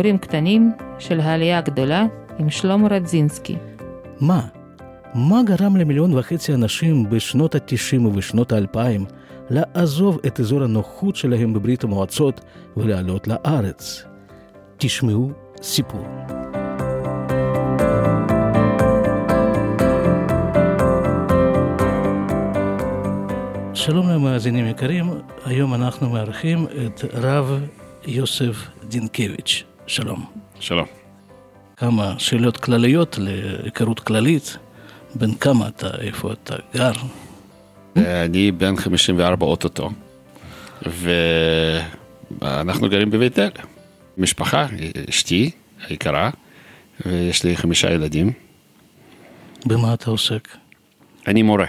סיפורים קטנים של העלייה הגדולה עם שלמה רדזינסקי. מה? מה גרם למיליון וחצי אנשים בשנות ה-90 ובשנות ה-2000 לעזוב את אזור הנוחות שלהם בברית המועצות ולעלות לארץ? תשמעו סיפור. שלום למאזינים יקרים, היום אנחנו מארחים את רב יוסף דינקביץ'. שלום. שלום. כמה שאלות כלליות להיכרות כללית. בן כמה אתה, איפה אתה גר? אני בן 54 אוטוטו, ואנחנו גרים בבית אל. משפחה, אשתי היקרה, ויש לי חמישה ילדים. במה אתה עוסק? אני מורה.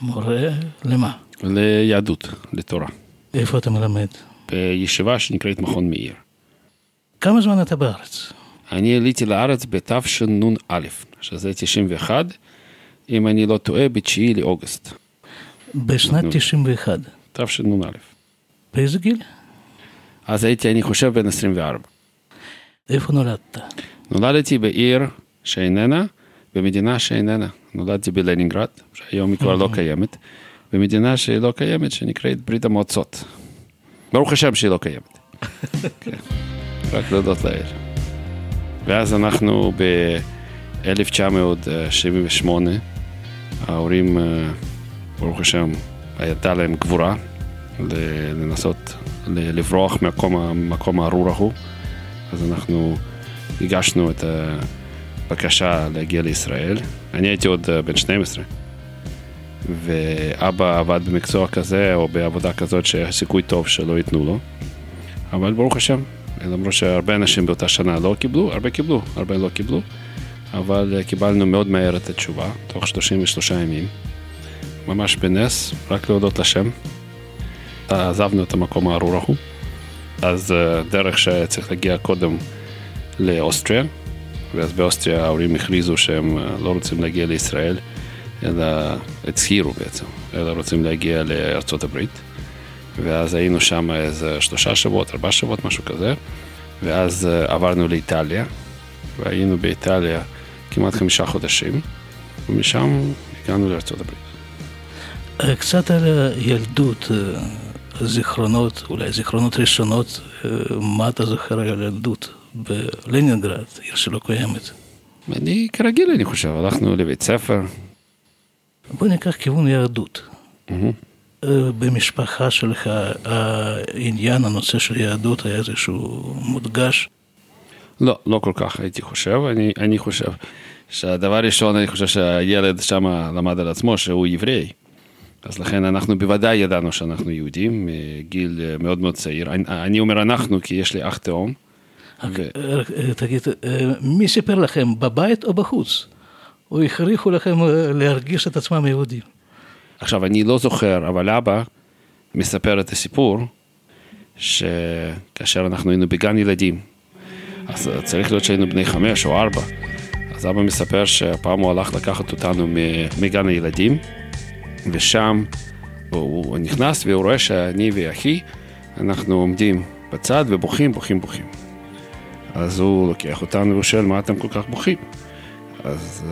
מורה למה? ליהדות, לתורה. איפה אתה מלמד? בישיבה שנקראת מכון מאיר. כמה זמן אתה בארץ? אני עליתי לארץ בתשנ"א, שזה 91, אם אני לא טועה, ב-9 לאוגוסט. בשנת 91. תשנ"א. באיזה גיל? אז הייתי, אני חושב, בן 24. איפה נולדת? נולדתי בעיר שאיננה, במדינה שאיננה. נולדתי בלנינגרד, שהיום היא כבר לא קיימת, במדינה שהיא לא קיימת, שנקראת ברית המועצות. ברוך השם שהיא לא קיימת. כן. רק להודות לאל. ואז אנחנו ב-1978, ההורים, ברוך השם, הייתה להם גבורה לנסות לברוח מהמקום הארור ההוא, אז אנחנו הגשנו את הבקשה להגיע לישראל. אני הייתי עוד בן 12, ואבא עבד במקצוע כזה או בעבודה כזאת שהיה סיכוי טוב שלא ייתנו לו, אבל ברוך השם, למרות שהרבה אנשים באותה שנה לא קיבלו, הרבה קיבלו, הרבה לא קיבלו, אבל קיבלנו מאוד מהר את התשובה, תוך 33 ימים, ממש בנס, רק להודות לשם. עזבנו את המקום הארור ההוא, אז דרך שצריך להגיע קודם לאוסטריה, ואז באוסטריה ההורים הכריזו שהם לא רוצים להגיע לישראל, אלא הצהירו בעצם, אלא רוצים להגיע לארצות הברית. ואז היינו שם איזה שלושה שבועות, ארבעה שבועות, משהו כזה, ואז עברנו לאיטליה, והיינו באיטליה כמעט חמישה חודשים, ומשם הגענו לארצות הברית. קצת על הילדות, זיכרונות, אולי זיכרונות ראשונות, מה אתה זוכר על הילדות בלנינגרד, עיר שלא קיימת? אני כרגיל, אני חושב, הלכנו לבית ספר. בוא ניקח כיוון יהדות. Mm-hmm. במשפחה שלך העניין, הנושא של יהדות היה איזשהו מודגש? לא, לא כל כך הייתי חושב. אני, אני חושב שהדבר ראשון, אני חושב שהילד שם למד על עצמו שהוא עברי. אז לכן אנחנו בוודאי ידענו שאנחנו יהודים, מגיל מאוד מאוד צעיר. אני, אני אומר אנחנו כי יש לי אח תאום. ו... תגיד, מי סיפר לכם, בבית או בחוץ? או הכריחו לכם להרגיש את עצמם יהודים? עכשיו, אני לא זוכר, אבל אבא מספר את הסיפור, שכאשר אנחנו היינו בגן ילדים, אז צריך להיות שהיינו בני חמש או ארבע, אז אבא מספר שהפעם הוא הלך לקחת אותנו מגן הילדים, ושם הוא נכנס והוא רואה שאני ואחי, אנחנו עומדים בצד ובוכים, בוכים, בוכים. אז הוא לוקח אותנו והוא שואל, מה אתם כל כך בוכים? אז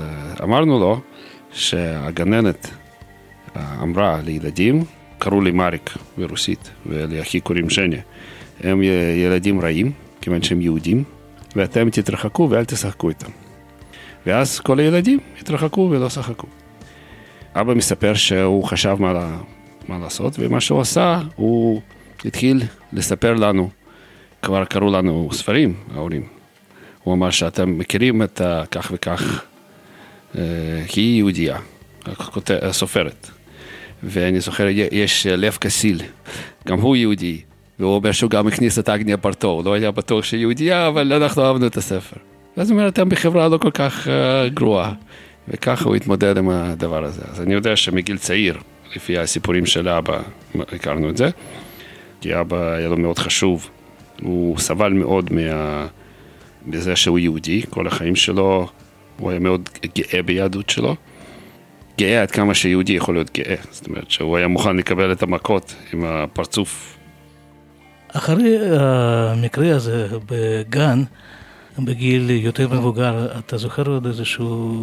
אמרנו לו שהגננת אמרה לילדים, קראו לי מריק ברוסית, ולאחי קוראים שני, הם ילדים רעים, כיוון שהם יהודים, ואתם תתרחקו ואל תשחקו איתם. ואז כל הילדים התרחקו ולא שחקו. אבא מספר שהוא חשב מה, מה לעשות, ומה שהוא עשה, הוא התחיל לספר לנו, כבר קראו לנו ספרים, ההורים. הוא אמר שאתם מכירים את כך וכך, היא יהודייה, הסופרת. ואני זוכר, יש לב כסיל, גם הוא יהודי, והוא אומר שהוא גם הכניס את אגניה ברטו, הוא לא היה בטוח שהיא יהודייה, אבל אנחנו אהבנו את הספר. ואז הוא אומר, אתם בחברה לא כל כך גרועה, וככה הוא התמודד עם הדבר הזה. אז אני יודע שמגיל צעיר, לפי הסיפורים של אבא, הכרנו את זה, כי אבא היה לו מאוד חשוב, הוא סבל מאוד מה... בזה שהוא יהודי, כל החיים שלו, הוא היה מאוד גאה ביהדות שלו. גאה עד כמה שיהודי יכול להיות גאה, זאת אומרת שהוא היה מוכן לקבל את המכות עם הפרצוף. אחרי המקרה הזה בגן, בגיל יותר מבוגר, אתה זוכר עוד איזשהו...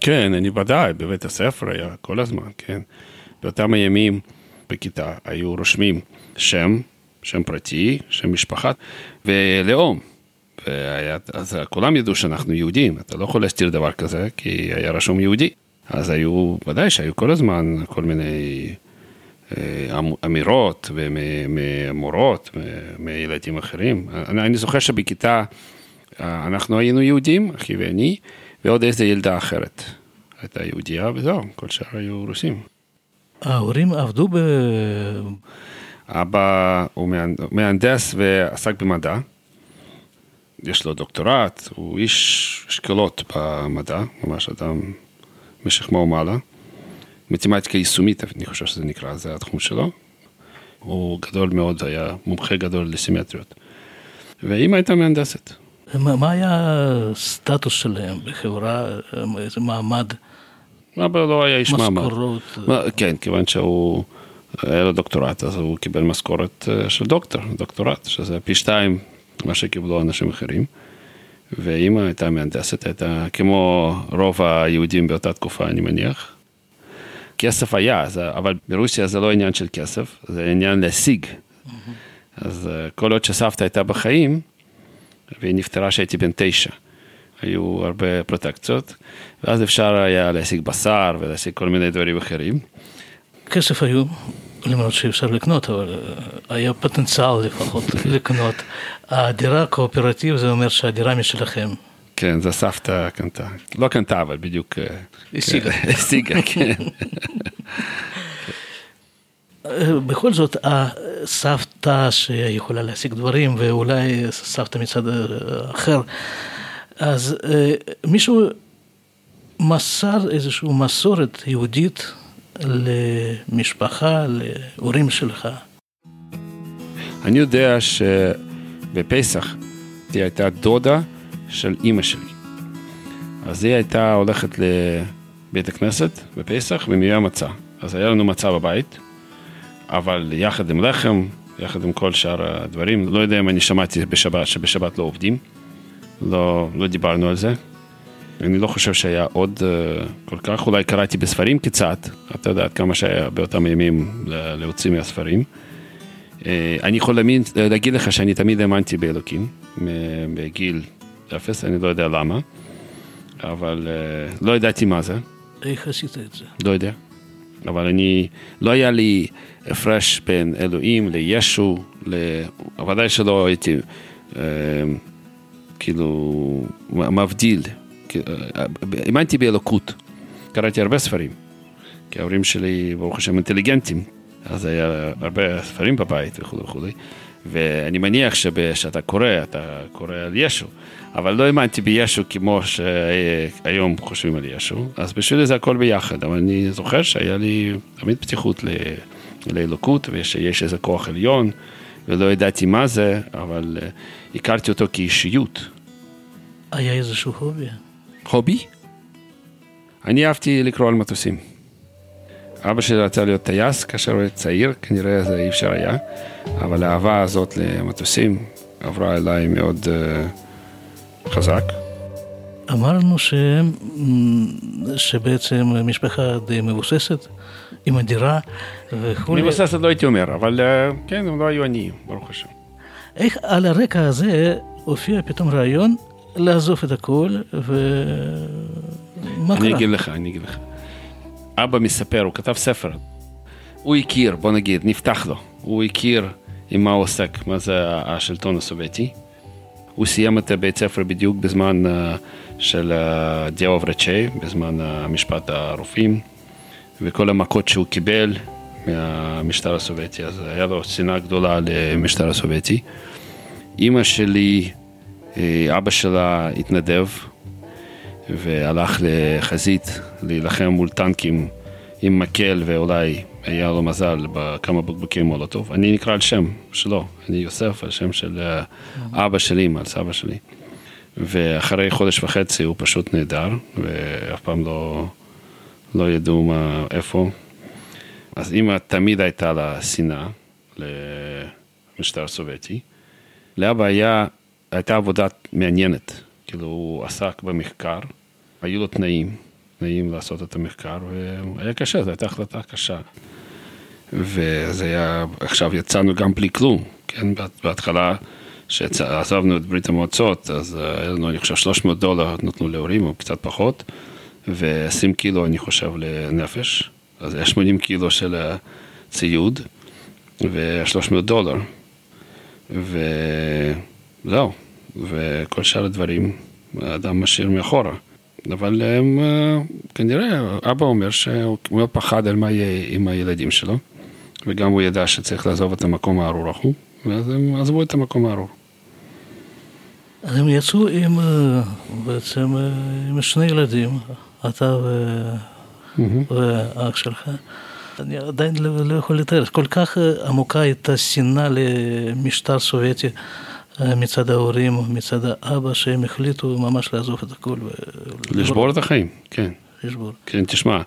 כן, אני ודאי, בבית הספר היה כל הזמן, כן. באותם הימים בכיתה היו רושמים שם, שם פרטי, שם משפחה ולאום. והיה, אז כולם ידעו שאנחנו יהודים, אתה לא יכול להסתיר דבר כזה, כי היה רשום יהודי. אז היו, ודאי שהיו כל הזמן כל מיני אה, אמ, אמירות וממורות, מילדים אחרים. אני, אני זוכר שבכיתה אה, אנחנו היינו יהודים, אחי ואני, ועוד איזה ילדה אחרת. הייתה יהודייה וזהו, כל שאר היו רוסים. ההורים עבדו ב... אבא הוא מהנדס ועסק במדע. יש לו דוקטורט, הוא איש אשכולות במדע, ממש אדם משכמו ומעלה. מתמטיקה יישומית, אני חושב שזה נקרא, זה התחום שלו. הוא גדול מאוד, היה מומחה גדול לסימטריות. ואימא הייתה מהנדסת. מה, מה היה הסטטוס שלהם בחברה, איזה מעמד? אבא לא היה איש מעמד. משכורות. כן, כיוון שהוא, היה לו דוקטורט, אז הוא קיבל משכורת אה, של דוקטור, דוקטורט, שזה פי שתיים מה שקיבלו אנשים אחרים. ואימא הייתה מהנדסת, הייתה כמו רוב היהודים באותה תקופה, אני מניח. כסף היה, אבל ברוסיה זה לא עניין של כסף, זה עניין להשיג. אז אה, כל עוד שסבתא הייתה בחיים, והיא נפטרה כשהייתי בן תשע. היו הרבה פרוטקציות, ואז אפשר היה להשיג בשר ולהשיג כל מיני דברים אחרים. כסף היו, למרות שאפשר לקנות, אבל אה, היה פוטנציאל לפחות לקנות. הדירה הקואופרטיב זה אומר שהדירה משלכם. כן, זה סבתא קנתה. לא קנתה, אבל בדיוק... אה, השיגה. כן, השיגה, כן. אה, בכל זאת, הסבתא שיכולה להשיג דברים, ואולי סבתא מצד אחר, אז מישהו מסר איזושהי מסורת יהודית למשפחה, להורים שלך? אני יודע שבפסח היא הייתה דודה של אימא שלי. אז היא הייתה הולכת לבית הכנסת בפסח ומביאה מצה. אז היה לנו מצה בבית, אבל יחד עם לחם, יחד עם כל שאר הדברים, לא יודע אם אני שמעתי בשבת, שבשבת לא עובדים, לא, לא דיברנו על זה. אני לא חושב שהיה עוד uh, כל כך, אולי קראתי בספרים קצת, אתה יודע עד כמה שהיה באותם ימים להוציא מהספרים. Uh, אני יכול אה, להגיד לך שאני תמיד האמנתי באלוקים, בגיל אפס, אני לא יודע למה, אבל uh, לא ידעתי מה זה. איך עשית את זה? לא יודע, אבל אני, לא היה לי הפרש בין אלוהים לישו, ודאי שלא הייתי כאילו מבדיל. האמנתי באלוקות. קראתי הרבה ספרים, כי ההורים שלי, ברוך השם, אינטליגנטים, אז היה הרבה ספרים בבית וכולי וכולי, ואני מניח שאתה קורא, אתה קורא על ישו, אבל לא האמנתי בישו כמו שהיום חושבים על ישו, אז בשבילי זה הכל ביחד, אבל אני זוכר שהיה לי תמיד פתיחות לאלוקות, ושיש איזה כוח עליון, ולא ידעתי מה זה, אבל אה, הכרתי אותו כאישיות. היה איזשהו הובי? הובי? אני אהבתי לקרוא על מטוסים. אבא שלי רצה להיות טייס כאשר הוא היה צעיר, כנראה זה אי אפשר היה, אבל האהבה הזאת למטוסים עברה אליי מאוד uh, חזק. אמרנו ש... שבעצם משפחה די מבוססת, עם הדירה וכולי. מבוססת לא הייתי אומר, אבל uh, כן, הם לא היו עניים, ברוך השם. איך על הרקע הזה הופיע פתאום רעיון לעזוב את הכל, ומה קרה? אני אגיד לך, אני אגיד לך. אבא מספר, הוא כתב ספר. הוא הכיר, בוא נגיד, נפתח לו. הוא הכיר עם מה הוא עוסק, מה זה השלטון הסובייטי. הוא סיים את הבית ספר בדיוק בזמן uh, של דיאו ורצ'י, בזמן uh, משפט הרופאים, וכל המכות שהוא קיבל מהמשטר הסובייטי, אז היה לו שנאה גדולה למשטר הסובייטי. אימא שלי אה, אבא שלה התנדב והלך לחזית להילחם מול טנקים עם מקל ואולי היה לו מזל בכמה בקבוקי מולוטוב. אני נקרא על שם שלו, אני יוסף על שם של אה, אבא של אימא, על סבא שלי. ואחרי חודש וחצי הוא פשוט נהדר, ואף פעם לא, לא ידעו מה, איפה. אז אימא תמיד הייתה לה שנאה המשטר הסובייטי. לאבא היה, הייתה עבודה מעניינת, כאילו הוא עסק במחקר, היו לו תנאים, תנאים לעשות את המחקר, והיה קשה, זו הייתה החלטה קשה. וזה היה, עכשיו יצאנו גם בלי כלום, כן, בהתחלה, כשעזבנו את ברית המועצות, אז היה לנו, אני חושב, 300 דולר נתנו להורים, או קצת פחות, ו-20 קילו, אני חושב, לנפש, אז היה 80 קילו של ציוד, ו-300 דולר, וזהו, וכל שאר הדברים, האדם משאיר מאחורה. אבל הם, כנראה, אבא אומר שהוא מאוד פחד על מה יהיה עם הילדים שלו. וגם הוא ידע שצריך לעזוב את המקום הארור ההוא, ואז הם עזבו את המקום הארור. אז הם יצאו עם, אה, בעצם, אה, עם שני ילדים, אתה ו... ואח שלך. אני עדיין לא, לא יכול לתאר, כל כך אה, עמוקה הייתה שנאה למשטר סובייטי מצד ההורים, מצד האבא, שהם החליטו ממש לעזוב את הכול. לשבור את החיים, כן. לשבור. כן, תשמע,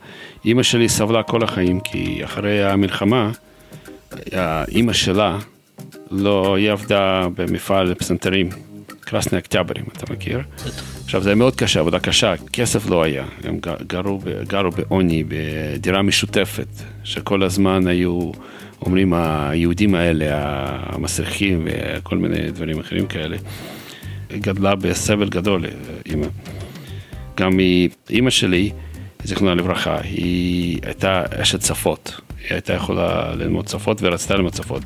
אימא שלי סבלה כל החיים, כי אחרי המלחמה, האימא שלה, לא, היא עבדה במפעל פסנתרים, קרסני אקטברים, אתה מכיר? עכשיו, זה מאוד קשה, עבודה קשה, כסף לא היה. הם גרו, גרו בעוני, בדירה משותפת, שכל הזמן היו אומרים היהודים האלה, המסריחים וכל מיני דברים אחרים כאלה. גדלה בסבל גדול, אימא. גם אימא שלי, זיכרונה לברכה, היא הייתה אשת שפות. היא הייתה יכולה ללמוד שפות ורצתה ללמוד שפות.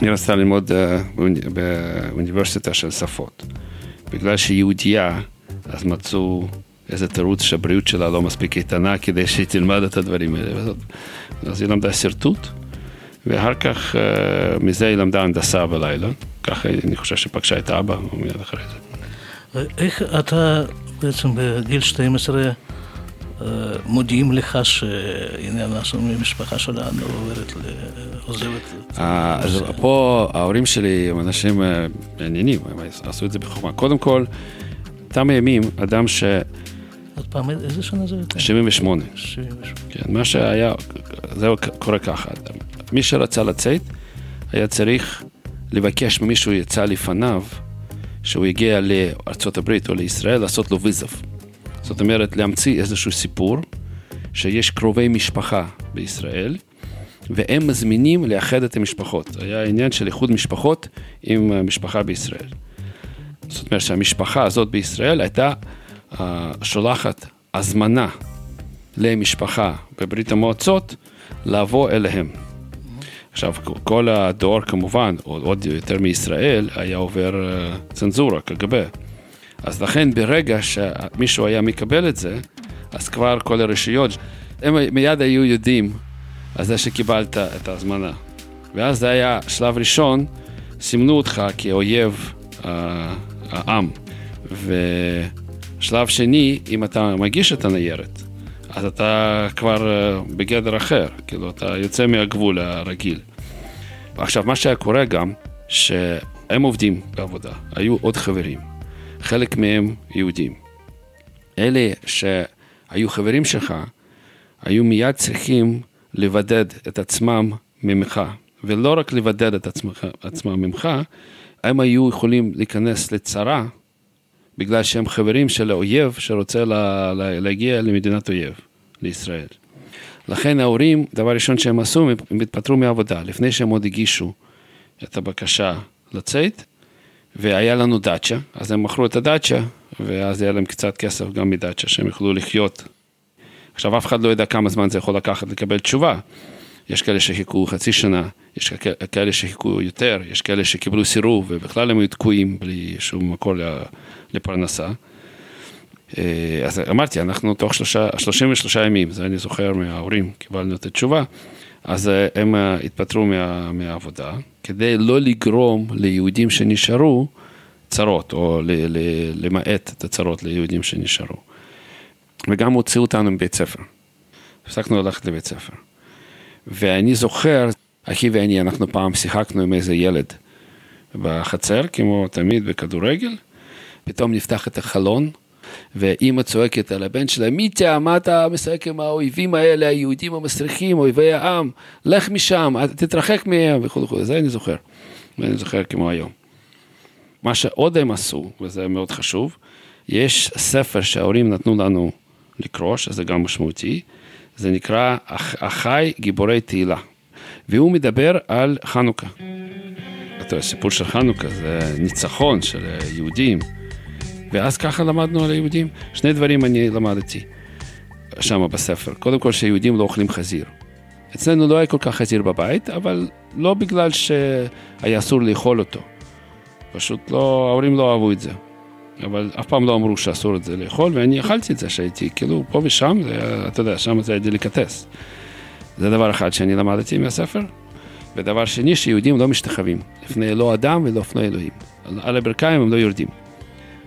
היא רצתה ללמוד uh, באוניברסיטה של שפות. בגלל שהיא יהודייה, אז מצאו איזה תירוץ שהבריאות שלה לא מספיק איתנה כדי שהיא תלמד את הדברים האלה. אז היא למדה שרטוט, ואחר כך uh, מזה היא למדה הנדסה בלילה. ככה אני חושב שפגשה את אבא, מיד אחרי זה. איך אתה בעצם בגיל 12 מודיעים לך שהנה אנחנו ממשפחה שלנו עוברת, עוזבת. אז פה ההורים שלי הם אנשים מעניינים, הם עשו את זה בחוכמה. קודם כל, תם הימים, אדם ש... עוד פעם, איזה שנה זה הייתה? 78. 78. כן, מה שהיה, זה קורה ככה, מי שרצה לצאת, היה צריך לבקש ממישהו יצא לפניו, שהוא הגיע לארה"ב או לישראל, לעשות לו ויזף. זאת אומרת, להמציא איזשהו סיפור שיש קרובי משפחה בישראל, והם מזמינים לאחד את המשפחות. היה עניין של איחוד משפחות עם משפחה בישראל. זאת אומרת שהמשפחה הזאת בישראל הייתה uh, שולחת הזמנה למשפחה בברית המועצות לבוא אליהם. עכשיו, כל הדור כמובן, עוד יותר מישראל, היה עובר uh, צנזורה, קג"ב. אז לכן ברגע שמישהו היה מקבל את זה, אז כבר כל הרשויות, הם מיד היו יודעים על זה שקיבלת את ההזמנה. ואז זה היה שלב ראשון, סימנו אותך כאויב אה, העם. ושלב שני, אם אתה מגיש את הניירת, אז אתה כבר אה, בגדר אחר, כאילו אתה יוצא מהגבול הרגיל. עכשיו, מה שהיה קורה גם, שהם עובדים בעבודה, היו עוד חברים. חלק מהם יהודים. אלה שהיו חברים שלך, היו מיד צריכים לבדד את עצמם ממך, ולא רק לבדד את עצמך, עצמם ממך, הם היו יכולים להיכנס לצרה בגלל שהם חברים של האויב שרוצה לה, לה, להגיע למדינת אויב, לישראל. לכן ההורים, דבר ראשון שהם עשו, הם התפטרו מעבודה, לפני שהם עוד הגישו את הבקשה לצאת, והיה לנו דאצ'ה, אז הם מכרו את הדאצ'ה, ואז היה להם קצת כסף גם מדאצ'ה, שהם יוכלו לחיות. עכשיו, אף אחד לא יודע כמה זמן זה יכול לקחת לקבל תשובה. יש כאלה שחיכו חצי שנה, יש כאלה שחיכו יותר, יש כאלה שקיבלו סירוב, ובכלל הם היו תקועים בלי שום מקור לפרנסה. אה, אז אמרתי, אנחנו תוך שלושה, 33 ימים, זה אני זוכר מההורים, קיבלנו את התשובה. אז אה, הם אה, התפטרו מה, מהעבודה, כדי לא לגרום ליהודים שנשארו צרות, או ל, ל, למעט את הצרות ליהודים שנשארו. וגם הוציאו אותנו מבית ספר. הפסקנו ללכת לבית ספר. ואני זוכר, אחי ואני, אנחנו פעם שיחקנו עם איזה ילד בחצר, כמו תמיד בכדורגל, פתאום נפתח את החלון, ואימא צועקת על הבן שלה, מיטה, מה אתה משחק עם האויבים האלה, היהודים המסריחים, אויבי העם, לך משם, תתרחק מהם וכו' וכו', זה אני זוכר. ואני זוכר כמו היום. מה שעוד הם עשו, וזה מאוד חשוב, יש ספר שההורים נתנו לנו לקרוא, שזה גם משמעותי, זה נקרא אחי גיבורי תהילה, והוא מדבר על חנוכה. אתה יודע, סיפור של חנוכה זה ניצחון של יהודים, ואז ככה למדנו על היהודים. שני דברים אני למדתי שם בספר. קודם כל שיהודים לא אוכלים חזיר. אצלנו לא היה כל כך חזיר בבית, אבל לא בגלל שהיה אסור לאכול אותו. פשוט לא, ההורים לא אהבו את זה. אבל אף פעם לא אמרו שאסור את זה לאכול, ואני אכלתי את זה שהייתי, כאילו, פה ושם, זה היה, אתה יודע, שם זה היה דליקטס. זה דבר אחד שאני למדתי מהספר. ודבר שני, שיהודים לא משתחווים, לפני לא אדם ולא לפני אלוהים. על הברכיים הם לא יורדים.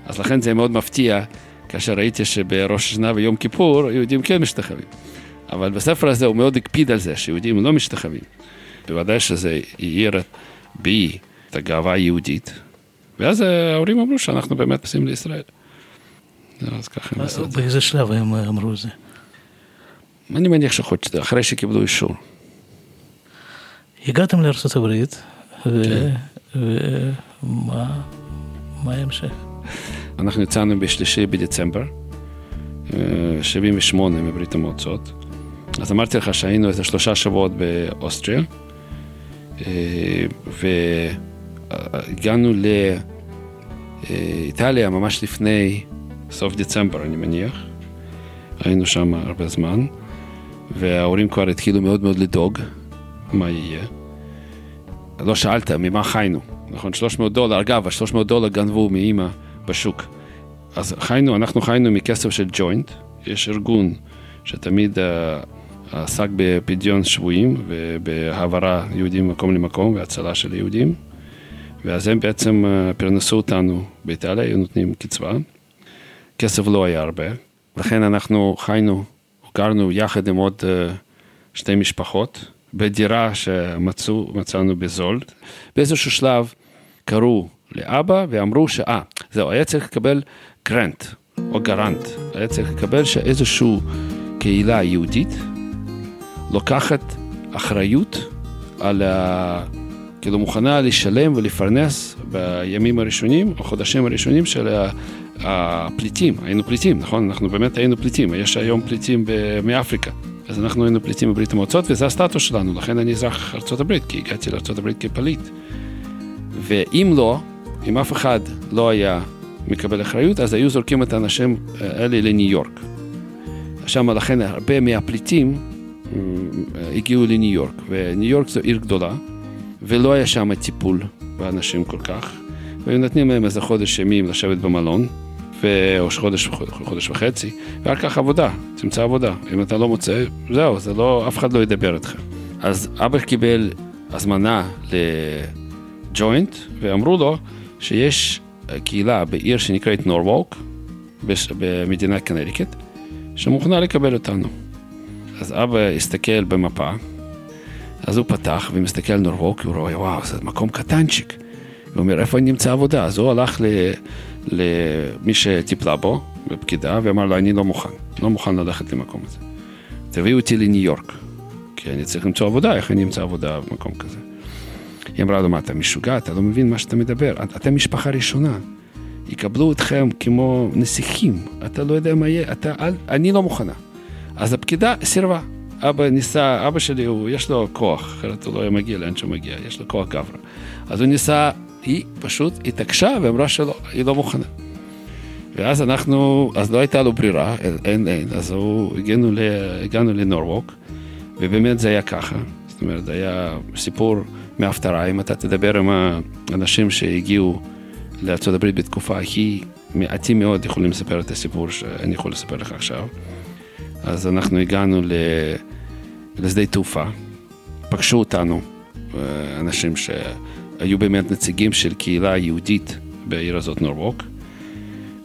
אז לכן זה מאוד מפתיע, כאשר ראיתי שבראש השנה ויום כיפור, יהודים כן משתחווים. אבל בספר הזה הוא מאוד הקפיד על זה, שיהודים לא משתחווים. בוודאי שזה העיר בי את הגאווה היהודית, ואז ההורים אמרו שאנחנו באמת עושים לישראל. אז ככה הם עשו את זה. באיזה שלב הם אמרו את זה? אני מניח שחודש, אחרי שקיבלו אישור. הגעתם לארצות הברית, ומה ההמשך? אנחנו יצאנו בשלישי בדצמבר, 78 מברית המועצות. אז אמרתי לך שהיינו איזה שלושה שבועות באוסטריה, והגענו לאיטליה ממש לפני סוף דצמבר, אני מניח. היינו שם הרבה זמן, וההורים כבר התחילו מאוד מאוד לדאוג מה יהיה. לא שאלת, ממה חיינו? נכון, 300 דולר, אגב, ה-300 דולר גנבו מאימא בשוק. אז חיינו, אנחנו חיינו מכסף של ג'וינט, יש ארגון שתמיד uh, עסק בפדיון שבויים ובהעברה יהודים ממקום למקום והצלה של יהודים. ואז הם בעצם uh, פרנסו אותנו באיטליה, היו נותנים קצבה. כסף לא היה הרבה, לכן אנחנו חיינו, גרנו יחד עם עוד uh, שתי משפחות בדירה שמצאנו בזול. באיזשהו שלב קראו לאבא ואמרו שאה, זהו, היה צריך לקבל גרנט או גרנט, היה צריך לקבל שאיזושהי קהילה יהודית לוקחת אחריות על ה... כאילו מוכנה לשלם ולפרנס בימים הראשונים או חודשים הראשונים של הפליטים, היינו פליטים, נכון? אנחנו באמת היינו פליטים, יש היום פליטים מאפריקה. אז אנחנו היינו פליטים בברית המועצות וזה הסטטוס שלנו, לכן אני אזרח ארה"ב, כי הגעתי לארה"ב כפליט. ואם לא, אם אף אחד לא היה מקבל אחריות, אז היו זורקים את האנשים האלה לניו יורק. שם לכן הרבה מהפליטים אה, הגיעו לניו יורק, וניו יורק זו עיר גדולה, ולא היה שם טיפול באנשים כל כך, והיו נותנים להם איזה חודש ימים לשבת במלון, או חודש, חודש וחצי, ואחר כך עבודה, תמצא עבודה. אם אתה לא מוצא, זהו, זה לא, אף אחד לא ידבר איתך. אז אבא קיבל הזמנה לג'וינט, ואמרו לו שיש קהילה בעיר שנקראת נורווק, במדינת קנריקט, שמוכנה לקבל אותנו. אז אבא הסתכל במפה, אז הוא פתח ומסתכל על נורווק, הוא רואה, וואו, זה מקום קטנצ'יק. הוא אומר, איפה אני נמצא עבודה? אז הוא הלך. למי שטיפלה בו, בפקידה, ואמר לו, אני לא מוכן, לא מוכן ללכת למקום הזה. תביאו אותי לניו יורק, כי אני צריך למצוא עבודה, איך אני אמצא עבודה במקום כזה? היא אמרה לו, מה, אתה משוגע? אתה לא מבין מה שאתה מדבר. אתם משפחה ראשונה. יקבלו אתכם כמו נסיכים. אתה לא יודע מה יהיה, אתה, אל, אני לא מוכנה. אז הפקידה סירבה. אבא ניסה, אבא שלי, הוא, יש לו כוח, אחרת הוא לא היה מגיע לאן שהוא מגיע, יש לו כוח גברה. אז הוא ניסה, היא פשוט התעקשה ואמרה שלא, היא לא מוכנה. ואז אנחנו, אז לא הייתה לו ברירה, אין, אין, אז הוא, הגענו, ל, הגענו לנורווק, ובאמת זה היה ככה. זאת אומרת, היה סיפור מההפטרה, אם אתה תדבר עם האנשים שהגיעו לארה"ב בתקופה הכי מעטים מאוד יכולים לספר את הסיפור שאני יכול לספר לך עכשיו. אז אנחנו הגענו לשדה תעופה, פגשו אותנו אה, אנשים שהיו באמת נציגים של קהילה יהודית בעיר הזאת נורווק,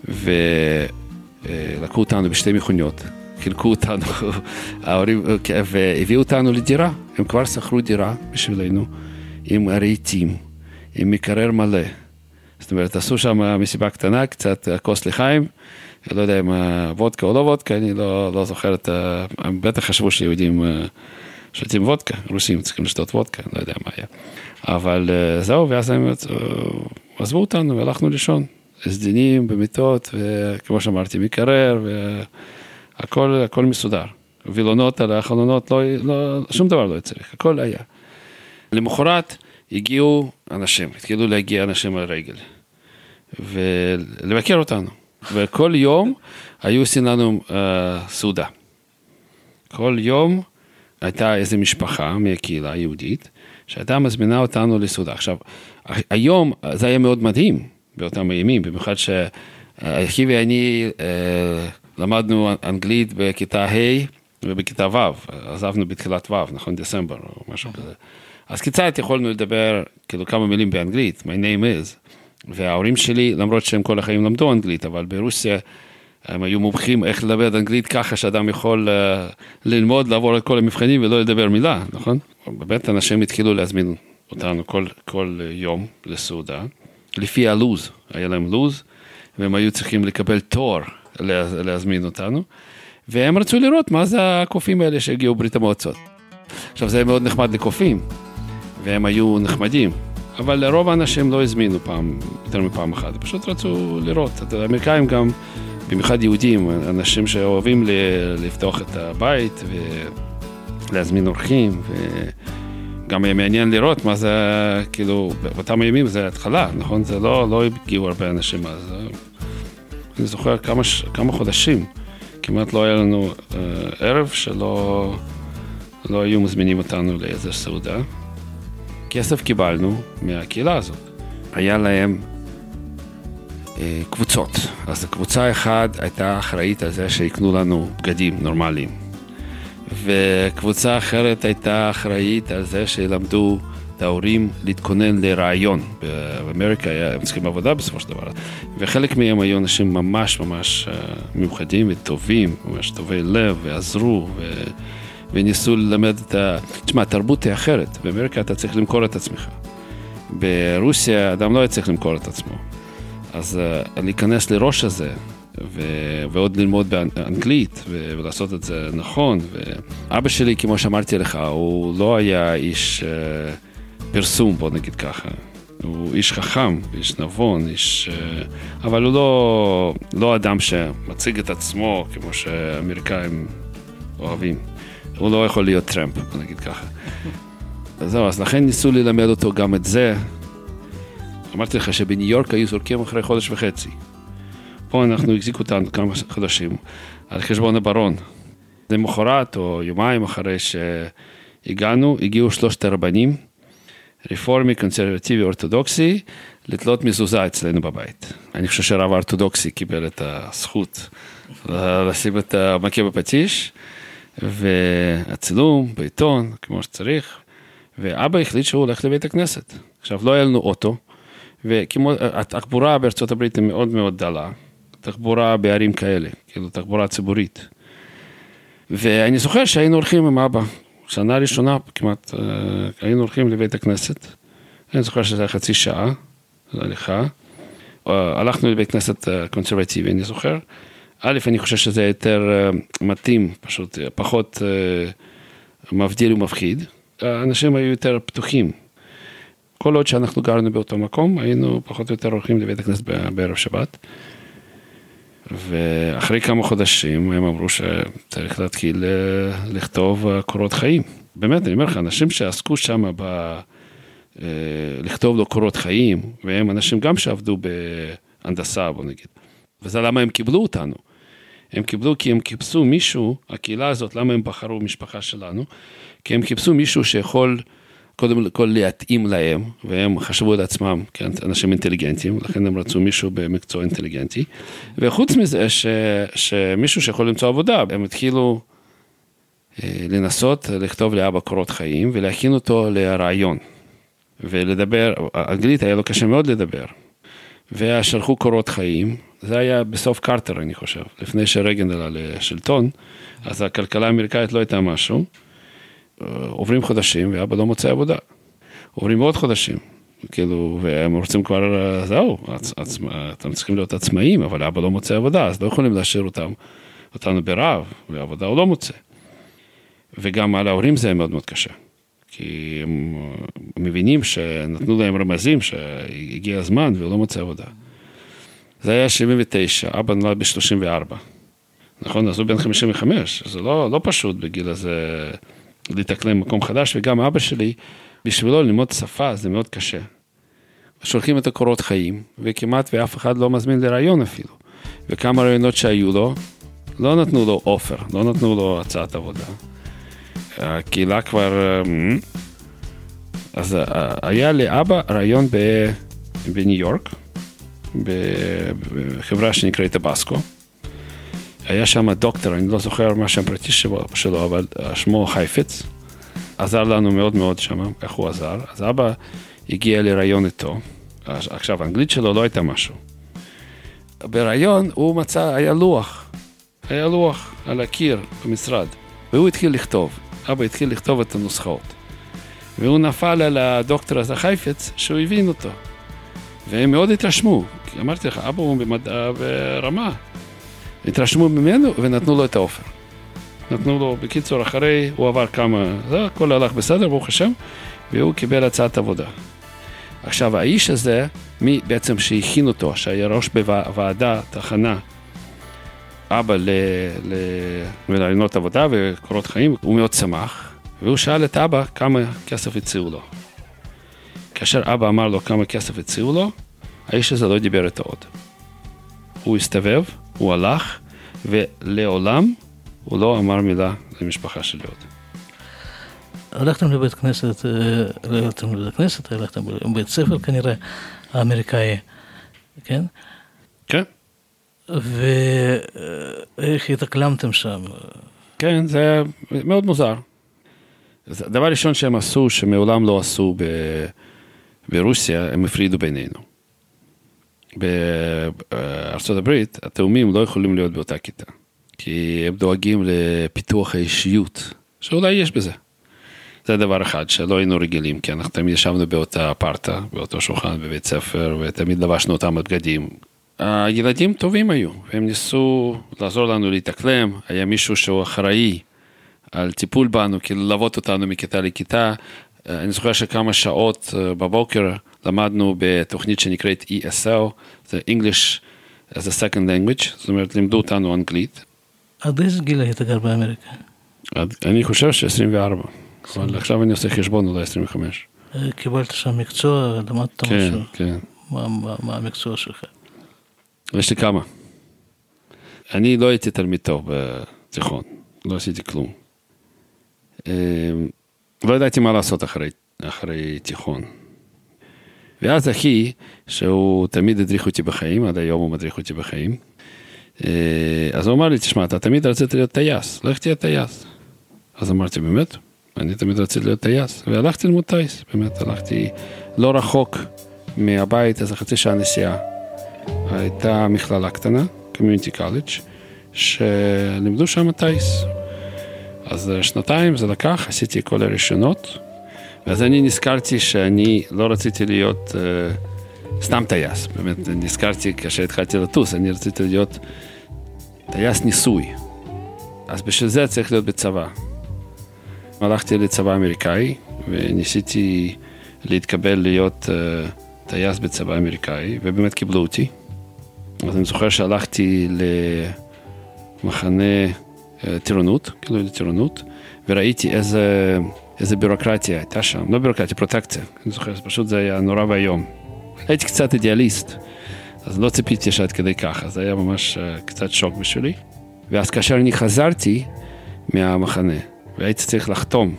ולקחו אותנו בשתי מכוניות, חילקו אותנו, ההורים, והביאו אותנו לדירה, הם כבר שכרו דירה בשבילנו. עם רהיטים, עם מקרר מלא. זאת אומרת, עשו שם מסיבה קטנה, קצת כוס לחיים, לא יודע אם וודקה או לא וודקה, אני לא, לא זוכר את ה... בטח חשבו שיהודים שותים וודקה, רוסים צריכים לשתות וודקה, לא יודע מה היה. אבל אה, זהו, ואז הם אה, עזבו אותנו והלכנו לישון. סדינים במיטות, וכמו שאמרתי, מקרר, והכל הכל מסודר. וילונות על החלונות, לא, לא, שום דבר לא צריך, הכל היה. למחרת הגיעו אנשים, התחילו להגיע אנשים על רגל, ולבקר אותנו. וכל יום היו עושים לנו uh, סעודה. כל יום הייתה איזו משפחה מהקהילה היהודית שהייתה מזמינה אותנו לסעודה. עכשיו, היום זה היה מאוד מדהים באותם הימים, במיוחד שאחי ואני uh, למדנו אנגלית בכיתה ה' ובכיתה ו', עזבנו בתחילת ו', נכון? דצמבר או משהו כזה. אז קצת יכולנו לדבר כאילו כמה מילים באנגלית, my name is, וההורים שלי, למרות שהם כל החיים למדו אנגלית, אבל ברוסיה הם היו מומחים איך לדבר אנגלית ככה שאדם יכול uh, ללמוד, לעבור את כל המבחנים ולא לדבר מילה, נכון? באמת אנשים התחילו להזמין אותנו כל, כל יום לסעודה, לפי הלו"ז, היה להם לו"ז, והם היו צריכים לקבל תור להזמין אותנו, והם רצו לראות מה זה הקופים האלה שהגיעו ברית המועצות. עכשיו זה היה מאוד נחמד לקופים, והם היו נחמדים, אבל לרוב האנשים לא הזמינו פעם, יותר מפעם אחת, פשוט רצו לראות. האמריקאים גם, במיוחד יהודים, אנשים שאוהבים לפתוח את הבית ולהזמין אורחים, וגם היה מעניין לראות מה זה, כאילו, באותם הימים זה התחלה, נכון? זה לא, לא הגיעו הרבה אנשים אז. אני זוכר כמה, כמה חודשים, כמעט לא היה לנו אה, ערב שלא לא היו מזמינים אותנו לאיזה סעודה. כסף קיבלנו מהקהילה הזאת. היה להם אה, קבוצות. אז קבוצה אחת הייתה אחראית על זה שיקנו לנו בגדים נורמליים. וקבוצה אחרת הייתה אחראית על זה שילמדו את ההורים להתכונן לרעיון. באמריקה הם צריכים עבודה בסופו של דבר. וחלק מהם היו אנשים ממש ממש אה, מיוחדים וטובים, ממש טובי לב, ועזרו. ו... וניסו ללמד את ה... תשמע, התרבות היא אחרת, באמריקה אתה צריך למכור את עצמך. ברוסיה אדם לא היה צריך למכור את עצמו. אז uh, להיכנס לראש הזה, ו... ועוד ללמוד באנגלית, ו... ולעשות את זה נכון. ואבא שלי, כמו שאמרתי לך, הוא לא היה איש uh, פרסום, בוא נגיד ככה. הוא איש חכם, איש נבון, איש... Uh, אבל הוא לא, לא אדם שמציג את עצמו כמו שאמריקאים אוהבים. הוא לא יכול להיות טראמפ, בוא נגיד ככה. אז זהו, אז לכן ניסו ללמד אותו גם את זה. אמרתי לך שבניו יורק היו זורקים אחרי חודש וחצי. פה אנחנו החזיקו אותנו כמה חודשים על חשבון הברון. למחרת או יומיים אחרי שהגענו, הגיעו שלושת הרבנים, רפורמי, קונסרבטיבי, אורתודוקסי, לתלות מזוזה אצלנו בבית. אני חושב שהרב האורתודוקסי קיבל את הזכות לשים את המכה בפטיש. והצילום בעיתון, כמו שצריך, ואבא החליט שהוא הולך לבית הכנסת. עכשיו, לא היה לנו אוטו, וכמו, התחבורה בארצות הברית היא מאוד מאוד דלה, תחבורה בערים כאלה, כאילו תחבורה ציבורית. ואני זוכר שהיינו הולכים עם אבא, שנה ראשונה כמעט, אה, היינו הולכים לבית הכנסת, אני זוכר שזה היה חצי שעה, הליכה. אה, הלכנו לבית כנסת אה, קונסרבטיבי, אני זוכר. א', אני חושב שזה יותר אה, מתאים, פשוט אה, פחות אה, מבדיל ומפחיד. האנשים היו יותר פתוחים. כל עוד שאנחנו גרנו באותו מקום, היינו פחות או יותר הולכים לבית הכנסת בערב שבת. ואחרי כמה חודשים הם אמרו שצריך להתחיל לכתוב קורות חיים. באמת, אני אומר לך, אנשים שעסקו שם ב... לכתוב לו קורות חיים, והם אנשים גם שעבדו בהנדסה, בוא נגיד. וזה למה הם קיבלו אותנו. הם קיבלו כי הם חיפשו מישהו, הקהילה הזאת, למה הם בחרו משפחה שלנו? כי הם חיפשו מישהו שיכול קודם כל להתאים להם, והם חשבו על עצמם כאנשים אינטליגנטים, לכן הם רצו מישהו במקצוע אינטליגנטי. וחוץ מזה, ש, שמישהו שיכול למצוא עבודה, הם התחילו אה, לנסות לכתוב לאבא קורות חיים ולהכין אותו לרעיון. ולדבר, אנגלית היה לו קשה מאוד לדבר. ושלחו קורות חיים, זה היה בסוף קרטר אני חושב, לפני שרגן עלה לשלטון, אז הכלכלה האמריקאית לא הייתה משהו. עוברים חודשים ואבא לא מוצא עבודה. עוברים עוד חודשים, כאילו, והם רוצים כבר, זהו, עצ, עצ, אתם צריכים להיות עצמאים, אבל אבא לא מוצא עבודה, אז לא יכולים להשאיר אותם, אותנו ברעב, ועבודה הוא לא מוצא. וגם על ההורים זה מאוד מאוד קשה. כי הם מבינים שנתנו להם רמזים שהגיע הזמן והוא לא מוצא עבודה. זה היה 79, אבא נולד ב-34. נכון, אז הוא בן 55, זה לא, לא פשוט בגיל הזה להתאקלם במקום חדש, וגם אבא שלי, בשבילו ללמוד שפה זה מאוד קשה. שולחים את הקורות חיים, וכמעט ואף אחד לא מזמין לראיון אפילו. וכמה ראיונות שהיו לו, לא נתנו לו אופר, לא נתנו לו הצעת עבודה. הקהילה כבר... אמ, אז אה, היה לאבא ראיון בניו יורק, בחברה שנקראת טבסקו. היה שם דוקטור, אני לא זוכר מה שם פרטי שלו, אבל שמו חייפץ. עזר לנו מאוד מאוד שם, כך הוא עזר. אז אבא הגיע לראיון איתו. עכשיו, האנגלית שלו לא הייתה משהו. בראיון הוא מצא, היה לוח. היה לוח על הקיר במשרד, והוא התחיל לכתוב. אבא התחיל לכתוב את הנוסחאות. והוא נפל על הדוקטור הזה חייפץ, שהוא הבין אותו. והם מאוד התרשמו, כי אמרתי לך, אבא הוא במדע ורמה. התרשמו ממנו ונתנו לו את האופר. נתנו לו, בקיצור, אחרי, הוא עבר כמה, זה הכל הלך בסדר, ברוך השם, והוא קיבל הצעת עבודה. עכשיו, האיש הזה, מי בעצם שהכין אותו, שהיה ראש בוועדה, תחנה, אבא לרעיונות עבודה וקורות חיים, הוא מאוד שמח, והוא שאל את אבא כמה כסף הציעו לו. כאשר אבא אמר לו כמה כסף הציעו לו, האיש הזה לא דיבר איתו עוד. הוא הסתובב, הוא הלך, ולעולם הוא לא אמר מילה למשפחה שלי עוד. הלכתם לבית כנסת, לא הלכתם לבית כנסת, הלכתם לבית ספר כנראה, האמריקאי, כן? כן. ואיך התאקלמתם שם? כן, זה היה מאוד מוזר. דבר ראשון שהם עשו, שמעולם לא עשו ב... ברוסיה, הם הפרידו בינינו. בארצות הברית, התאומים לא יכולים להיות באותה כיתה, כי הם דואגים לפיתוח האישיות, שאולי יש בזה. זה דבר אחד שלא היינו רגילים, כי אנחנו תמיד ישבנו באותה פרטה, באותו שולחן בבית ספר, ותמיד לבשנו אותם בגדים. הילדים טובים היו, והם ניסו לעזור לנו להתאקלם, היה מישהו שהוא אחראי על טיפול בנו, כאילו ללוות אותנו מכיתה לכיתה. אני זוכר שכמה שעות אה, בבוקר למדנו בתוכנית שנקראת ESL, זה English as a Second Language, זאת אומרת לימדו אותנו אנגלית. עד איזה גיל היית גר באמריקה? אני חושב ש-24, אבל עכשיו אני עושה חשבון אולי 25. אה, קיבלת שם מקצוע, למדת כן, משהו? כן. מה, מה, מה המקצוע שלך? יש לי כמה. אני לא הייתי תלמיד טוב בתיכון, לא עשיתי כלום. לא ידעתי מה לעשות אחרי, אחרי תיכון. ואז אחי, שהוא תמיד הדריך אותי בחיים, עד היום הוא מדריך אותי בחיים, אה, אז הוא אמר לי, תשמע, אתה תמיד רצית להיות טייס, לך תהיה טייס. אז אמרתי, באמת? אני תמיד רציתי להיות טייס, והלכתי ללמוד טייס, באמת, הלכתי לא רחוק מהבית, איזה חצי שעה נסיעה. הייתה מכללה קטנה, community college, שלימדו שם טייס. אז שנתיים זה לקח, עשיתי כל הרישיונות, ואז אני נזכרתי שאני לא רציתי להיות uh, סתם טייס, באמת נזכרתי כאשר התחלתי לטוס, אני רציתי להיות טייס ניסוי. אז בשביל זה צריך להיות בצבא. הלכתי לצבא אמריקאי וניסיתי להתקבל להיות uh, טייס בצבא אמריקאי, ובאמת קיבלו אותי. אז אני זוכר שהלכתי למחנה טירונות, כאילו לטירונות, וראיתי איזה... איזה בירוקרטיה הייתה שם, לא בירוקרטיה, פרוטקציה, אני זוכר, פשוט זה היה נורא ואיום. הייתי קצת אידיאליסט, אז לא ציפיתי שעד כדי ככה, זה היה ממש uh, קצת שוק בשבילי. ואז כאשר אני חזרתי מהמחנה, והייתי צריך לחתום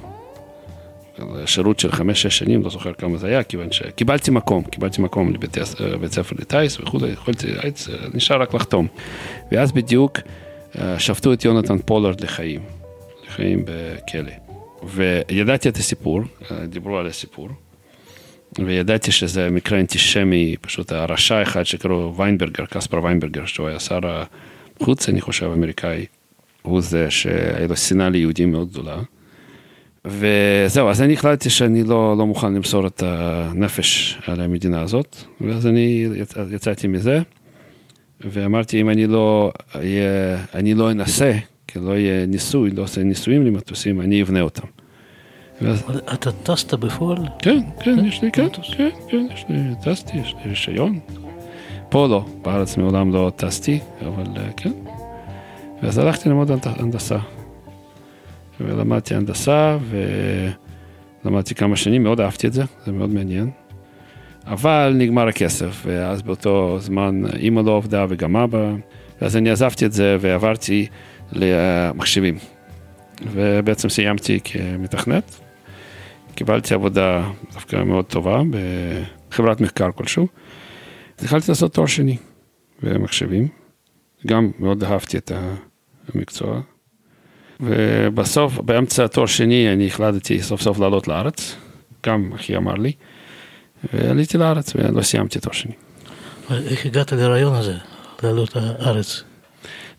שירות של חמש-שש שנים, לא זוכר כמה זה היה, כיוון שקיבלתי מקום, קיבלתי מקום לבית ספר לטיס וכולי, יכולתי, הייתי, נשאר רק לחתום. ואז בדיוק שפטו את יונתן פולארד לחיים, לחיים בכלא. וידעתי את הסיפור, דיברו על הסיפור, וידעתי שזה מקרה אנטישמי, פשוט הרשע אחד שקראו ויינברגר, קספר ויינברגר, שהוא היה שר החוץ, אני חושב, אמריקאי, הוא זה שהיה לו שנאה ליהודים מאוד גדולה. וזהו, אז אני החלטתי שאני לא, לא מוכן למסור את הנפש על המדינה הזאת, ואז אני יצאתי מזה, ואמרתי, אם אני לא, אני לא אנסה, כי לא יהיה ניסוי, לא עושה ניסויים למטוסים, אני אבנה אותם. ואז, אתה טסת בפועל? כן, כן, יש לי, כן, כן, כן, יש לי, טסתי, יש לי רישיון. פה לא, בארץ מעולם לא טסתי, אבל אה, כן. ואז הלכתי ללמוד הנד- הנדסה. ולמדתי הנדסה, ולמדתי כמה שנים, מאוד אהבתי את זה, זה מאוד מעניין. אבל נגמר הכסף, ואז באותו זמן אימא לא עבדה וגם אבא, ואז אני עזבתי את זה ועברתי למחשבים. ובעצם סיימתי כמתכנת. קיבלתי עבודה דווקא מאוד טובה בחברת מחקר כלשהו. אז התחלתי לעשות תואר שני במחשבים. גם מאוד אהבתי את המקצוע. ובסוף, באמצע התואר שני, אני החלטתי סוף סוף לעלות לארץ. גם אחי אמר לי. ועליתי לארץ ולא סיימתי תואר שני. איך הגעת לרעיון הזה, לעלות לארץ?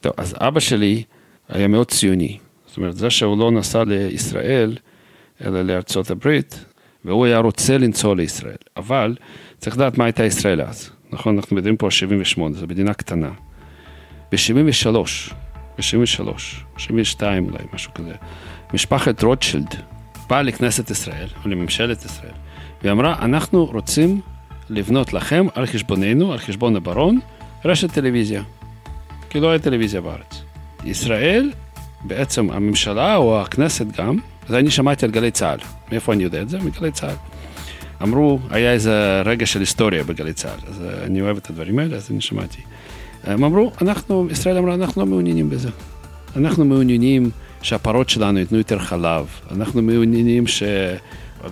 טוב, אז אבא שלי היה מאוד ציוני. זאת אומרת, זה שהוא לא נסע לישראל, אלא לארצות הברית, והוא היה רוצה לנסוע לישראל. אבל צריך לדעת מה הייתה ישראל אז. נכון, אנחנו מדברים פה על 78, זו מדינה קטנה. ב-73, ב-73, 72 אולי, משהו כזה, משפחת רוטשילד באה לכנסת ישראל, או לממשלת ישראל, והיא אמרה, אנחנו רוצים לבנות לכם על חשבוננו, על חשבון הברון, רשת טלוויזיה. כי לא היה טלוויזיה בארץ. ישראל, בעצם הממשלה או הכנסת גם, אז אני שמעתי על גלי צה"ל. מאיפה אני יודע את זה? מגלי צה"ל. אמרו, היה איזה רגע של היסטוריה בגלי צה"ל, אז אה, אני אוהב את הדברים האלה, אז אני שמעתי. הם אמרו, אנחנו, ישראל אמרה, אנחנו לא מעוניינים בזה. אנחנו מעוניינים שהפרות שלנו ייתנו יותר חלב, אנחנו מעוניינים ש...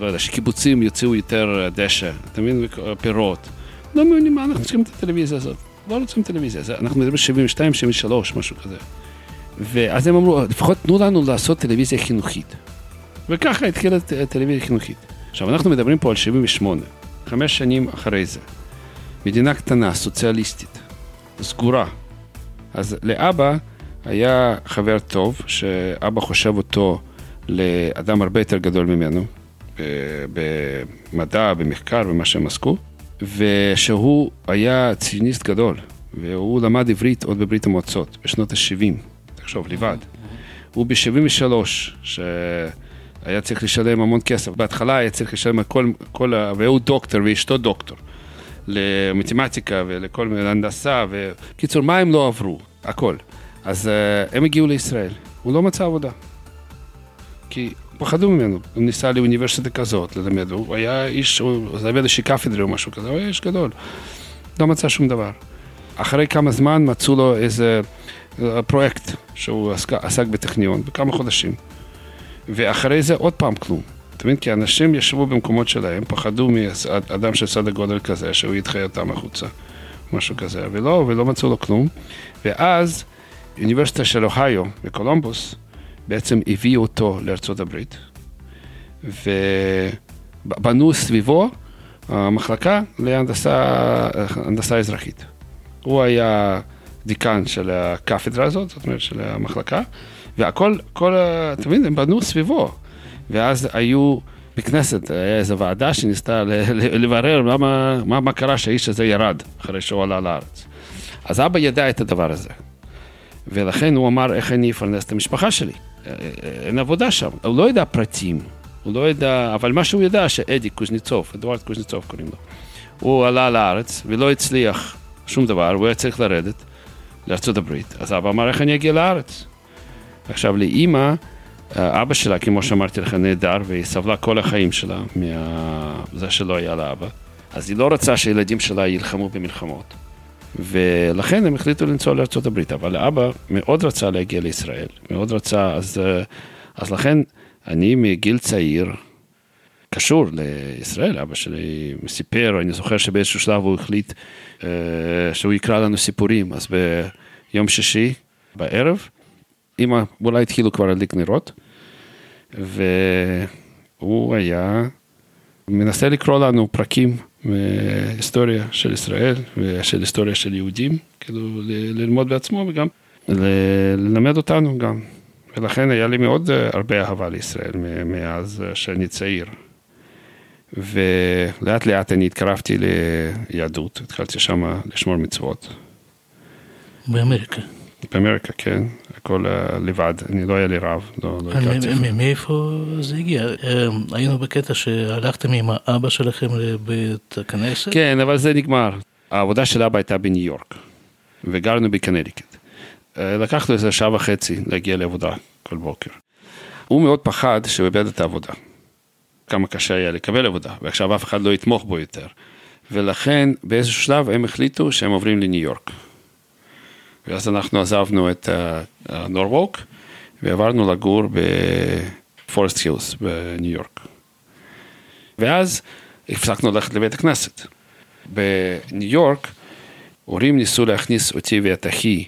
לא יודע, שקיבוצים יוציאו יותר דשא, אתה מבין? פירות. לא מעוניינים, מה אנחנו צריכים את הטלוויזיה הזאת? לא רוצים טלוויזיה, אנחנו מדברים 72, 73, משהו כזה. ואז הם אמרו, לפחות תנו לנו לעשות טלוויזיה חינוכית. וככה התחילה הט- הטלוויזיה החינוכית. עכשיו, אנחנו מדברים פה על 78, חמש שנים אחרי זה. מדינה קטנה, סוציאליסטית, סגורה. אז לאבא היה חבר טוב, שאבא חושב אותו לאדם הרבה יותר גדול ממנו, במדע, במחקר, במה שהם עסקו, ושהוא היה ציוניסט גדול, והוא למד עברית עוד בברית המועצות, בשנות ה-70, תחשוב, לבד. הוא ב-73, שהיה צריך לשלם המון כסף. בהתחלה היה צריך לשלם כל, כל ה... והוא דוקטור ואשתו דוקטור. למתמטיקה ולכל מיני הנדסה, וקיצור, מה הם לא עברו? הכל. אז uh, הם הגיעו לישראל, הוא לא מצא עבודה. כי פחדו ממנו, הוא ניסה לאוניברסיטה כזאת ללמד, הוא היה איש, הוא איזושהי קפדרה או משהו כזה, הוא היה איש גדול. לא מצא שום דבר. אחרי כמה זמן מצאו לו איזה אה, פרויקט שהוא עסק, עסק בטכניון, בכמה חודשים. ואחרי זה עוד פעם כלום. אתה מבין? כי אנשים ישבו במקומות שלהם, פחדו מאדם של סדר גודל כזה, שהוא ידחה אותם החוצה, משהו כזה, ולא, ולא מצאו לו כלום. ואז אוניברסיטה של אוהיו בקולומבוס בעצם הביאו אותו לארצות הברית, ובנו סביבו המחלקה להנדסה הנדסה אזרחית. הוא היה דיקן של הקפדרה הזאת, זאת אומרת של המחלקה, והכל, כל, אתה מבין, הם בנו סביבו. ואז היו בכנסת, היה איזו ועדה שניסתה לברר למה, מה, מה קרה שהאיש הזה ירד אחרי שהוא עלה לארץ. אז אבא ידע את הדבר הזה. ולכן הוא אמר, איך אני אפרנס את המשפחה שלי? אה, אה, אין עבודה שם. הוא לא ידע פרטים, הוא לא ידע, אבל מה שהוא ידע, שאדי קוזניצוב, אדוארד קוזניצוב קוראים לו, הוא עלה לארץ ולא הצליח שום דבר, הוא היה צריך לרדת הברית. אז אבא אמר, איך אני אגיע לארץ? עכשיו, לאימא, אבא שלה, כמו שאמרתי לך, נהדר, והיא סבלה כל החיים שלה מזה שלא היה לה אבא. אז היא לא רצה שהילדים שלה יילחמו במלחמות. ולכן הם החליטו לנסוע הברית, אבל אבא מאוד רצה להגיע לישראל, מאוד רצה, אז, אה, אז לכן אני מגיל צעיר קשור לישראל, אבא שלי סיפר, אני זוכר שבאיזשהו שלב הוא החליט אה, שהוא יקרא לנו סיפורים, אז ביום שישי בערב, אמא אולי התחילו כבר להדליק נרות, והוא היה מנסה לקרוא לנו פרקים מהיסטוריה של ישראל ושל היסטוריה של יהודים, כאילו ללמוד בעצמו וגם ללמד אותנו גם. ולכן היה לי מאוד אה, הרבה אהבה לישראל מאז שאני צעיר. ולאט לאט אני התקרבתי ליהדות, התחלתי שם לשמור מצוות. באמריקה. באמריקה, כן, הכל אה, לבד, אני לא היה לי רב, לא, לא הכרתי. מאיפה זה הגיע? אה, היינו בקטע שהלכתם עם האבא שלכם לבית הכנסת? כן, אבל זה נגמר. העבודה של אבא הייתה בניו יורק, וגרנו בקנדיקט. אה, לקח לו איזה שעה וחצי להגיע לעבודה כל בוקר. הוא מאוד פחד שהוא איבד את העבודה. כמה קשה היה לקבל עבודה, ועכשיו אף אחד לא יתמוך בו יותר. ולכן באיזשהו שלב הם החליטו שהם עוברים לניו יורק. ואז אנחנו עזבנו את אה, נורבוק, ועברנו לגור בפורסט הילס בניו יורק. ואז הפסקנו ללכת לבית הכנסת. בניו יורק, הורים ניסו להכניס אותי ואת אחי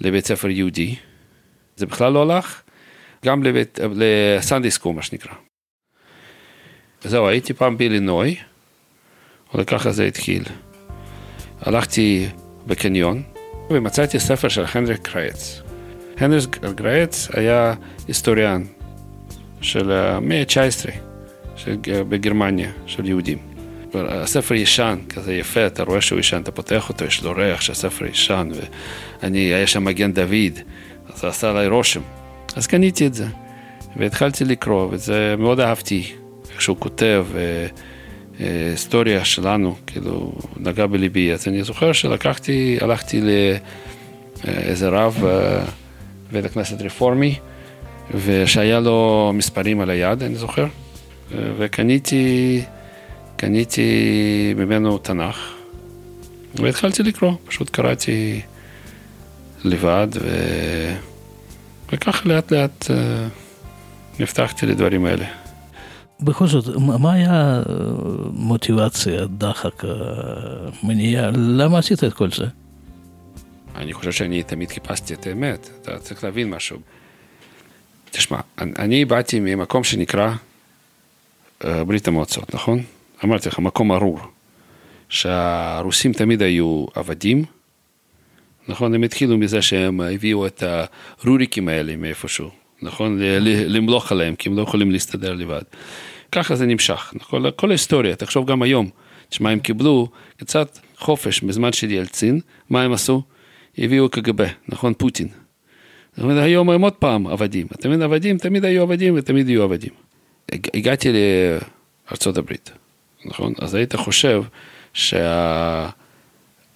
לבית ספר יהודי, זה בכלל לא הלך, גם לבית, לסנדי סקול מה שנקרא. זהו, הייתי פעם באילינוי, וככה זה התחיל. הלכתי בקניון ומצאתי ספר של הנדריק קרייץ. הנדריק קרייץ היה היסטוריאן של המאה ה-19 בגרמניה, של יהודים. הספר ישן, כזה יפה, אתה רואה שהוא ישן, אתה פותח אותו, יש לו ריח שהספר ישן, ואני, היה שם מגן דוד, אז זה עשה עליי רושם. אז קניתי את זה, והתחלתי לקרוא, וזה מאוד אהבתי, איך שהוא כותב, היסטוריה שלנו, כאילו, נגע בליבי. אז אני זוכר שלקחתי, הלכתי לאיזה רב בית הכנסת רפורמי, ושהיה לו מספרים על היד, אני זוכר, וקניתי... קניתי ממנו תנ"ך, והתחלתי לקרוא, פשוט קראתי לבד, ו... וככה לאט לאט נפתחתי לדברים האלה. בכל זאת, מה היה מוטיבציה, דחק, מניעה? למה עשית את כל זה? אני חושב שאני תמיד חיפשתי את האמת, אתה צריך להבין משהו. תשמע, אני באתי ממקום שנקרא ברית המועצות, נכון? אמרתי לך, מקום ארור, שהרוסים תמיד היו עבדים, נכון? הם התחילו מזה שהם הביאו את הרוריקים האלה מאיפשהו, נכון? למלוך עליהם, כי הם לא יכולים להסתדר לבד. ככה זה נמשך, נכון? כל ההיסטוריה, תחשוב גם היום, תשמע, הם קיבלו קצת חופש בזמן של ילצין, מה הם עשו? הביאו קג"ב, נכון? פוטין. זאת אומרת, היום הם עוד פעם עבדים. אתה מבין, עבדים תמיד היו עבדים ותמיד יהיו עבדים. הגעתי לארצות הברית. נכון? אז היית חושב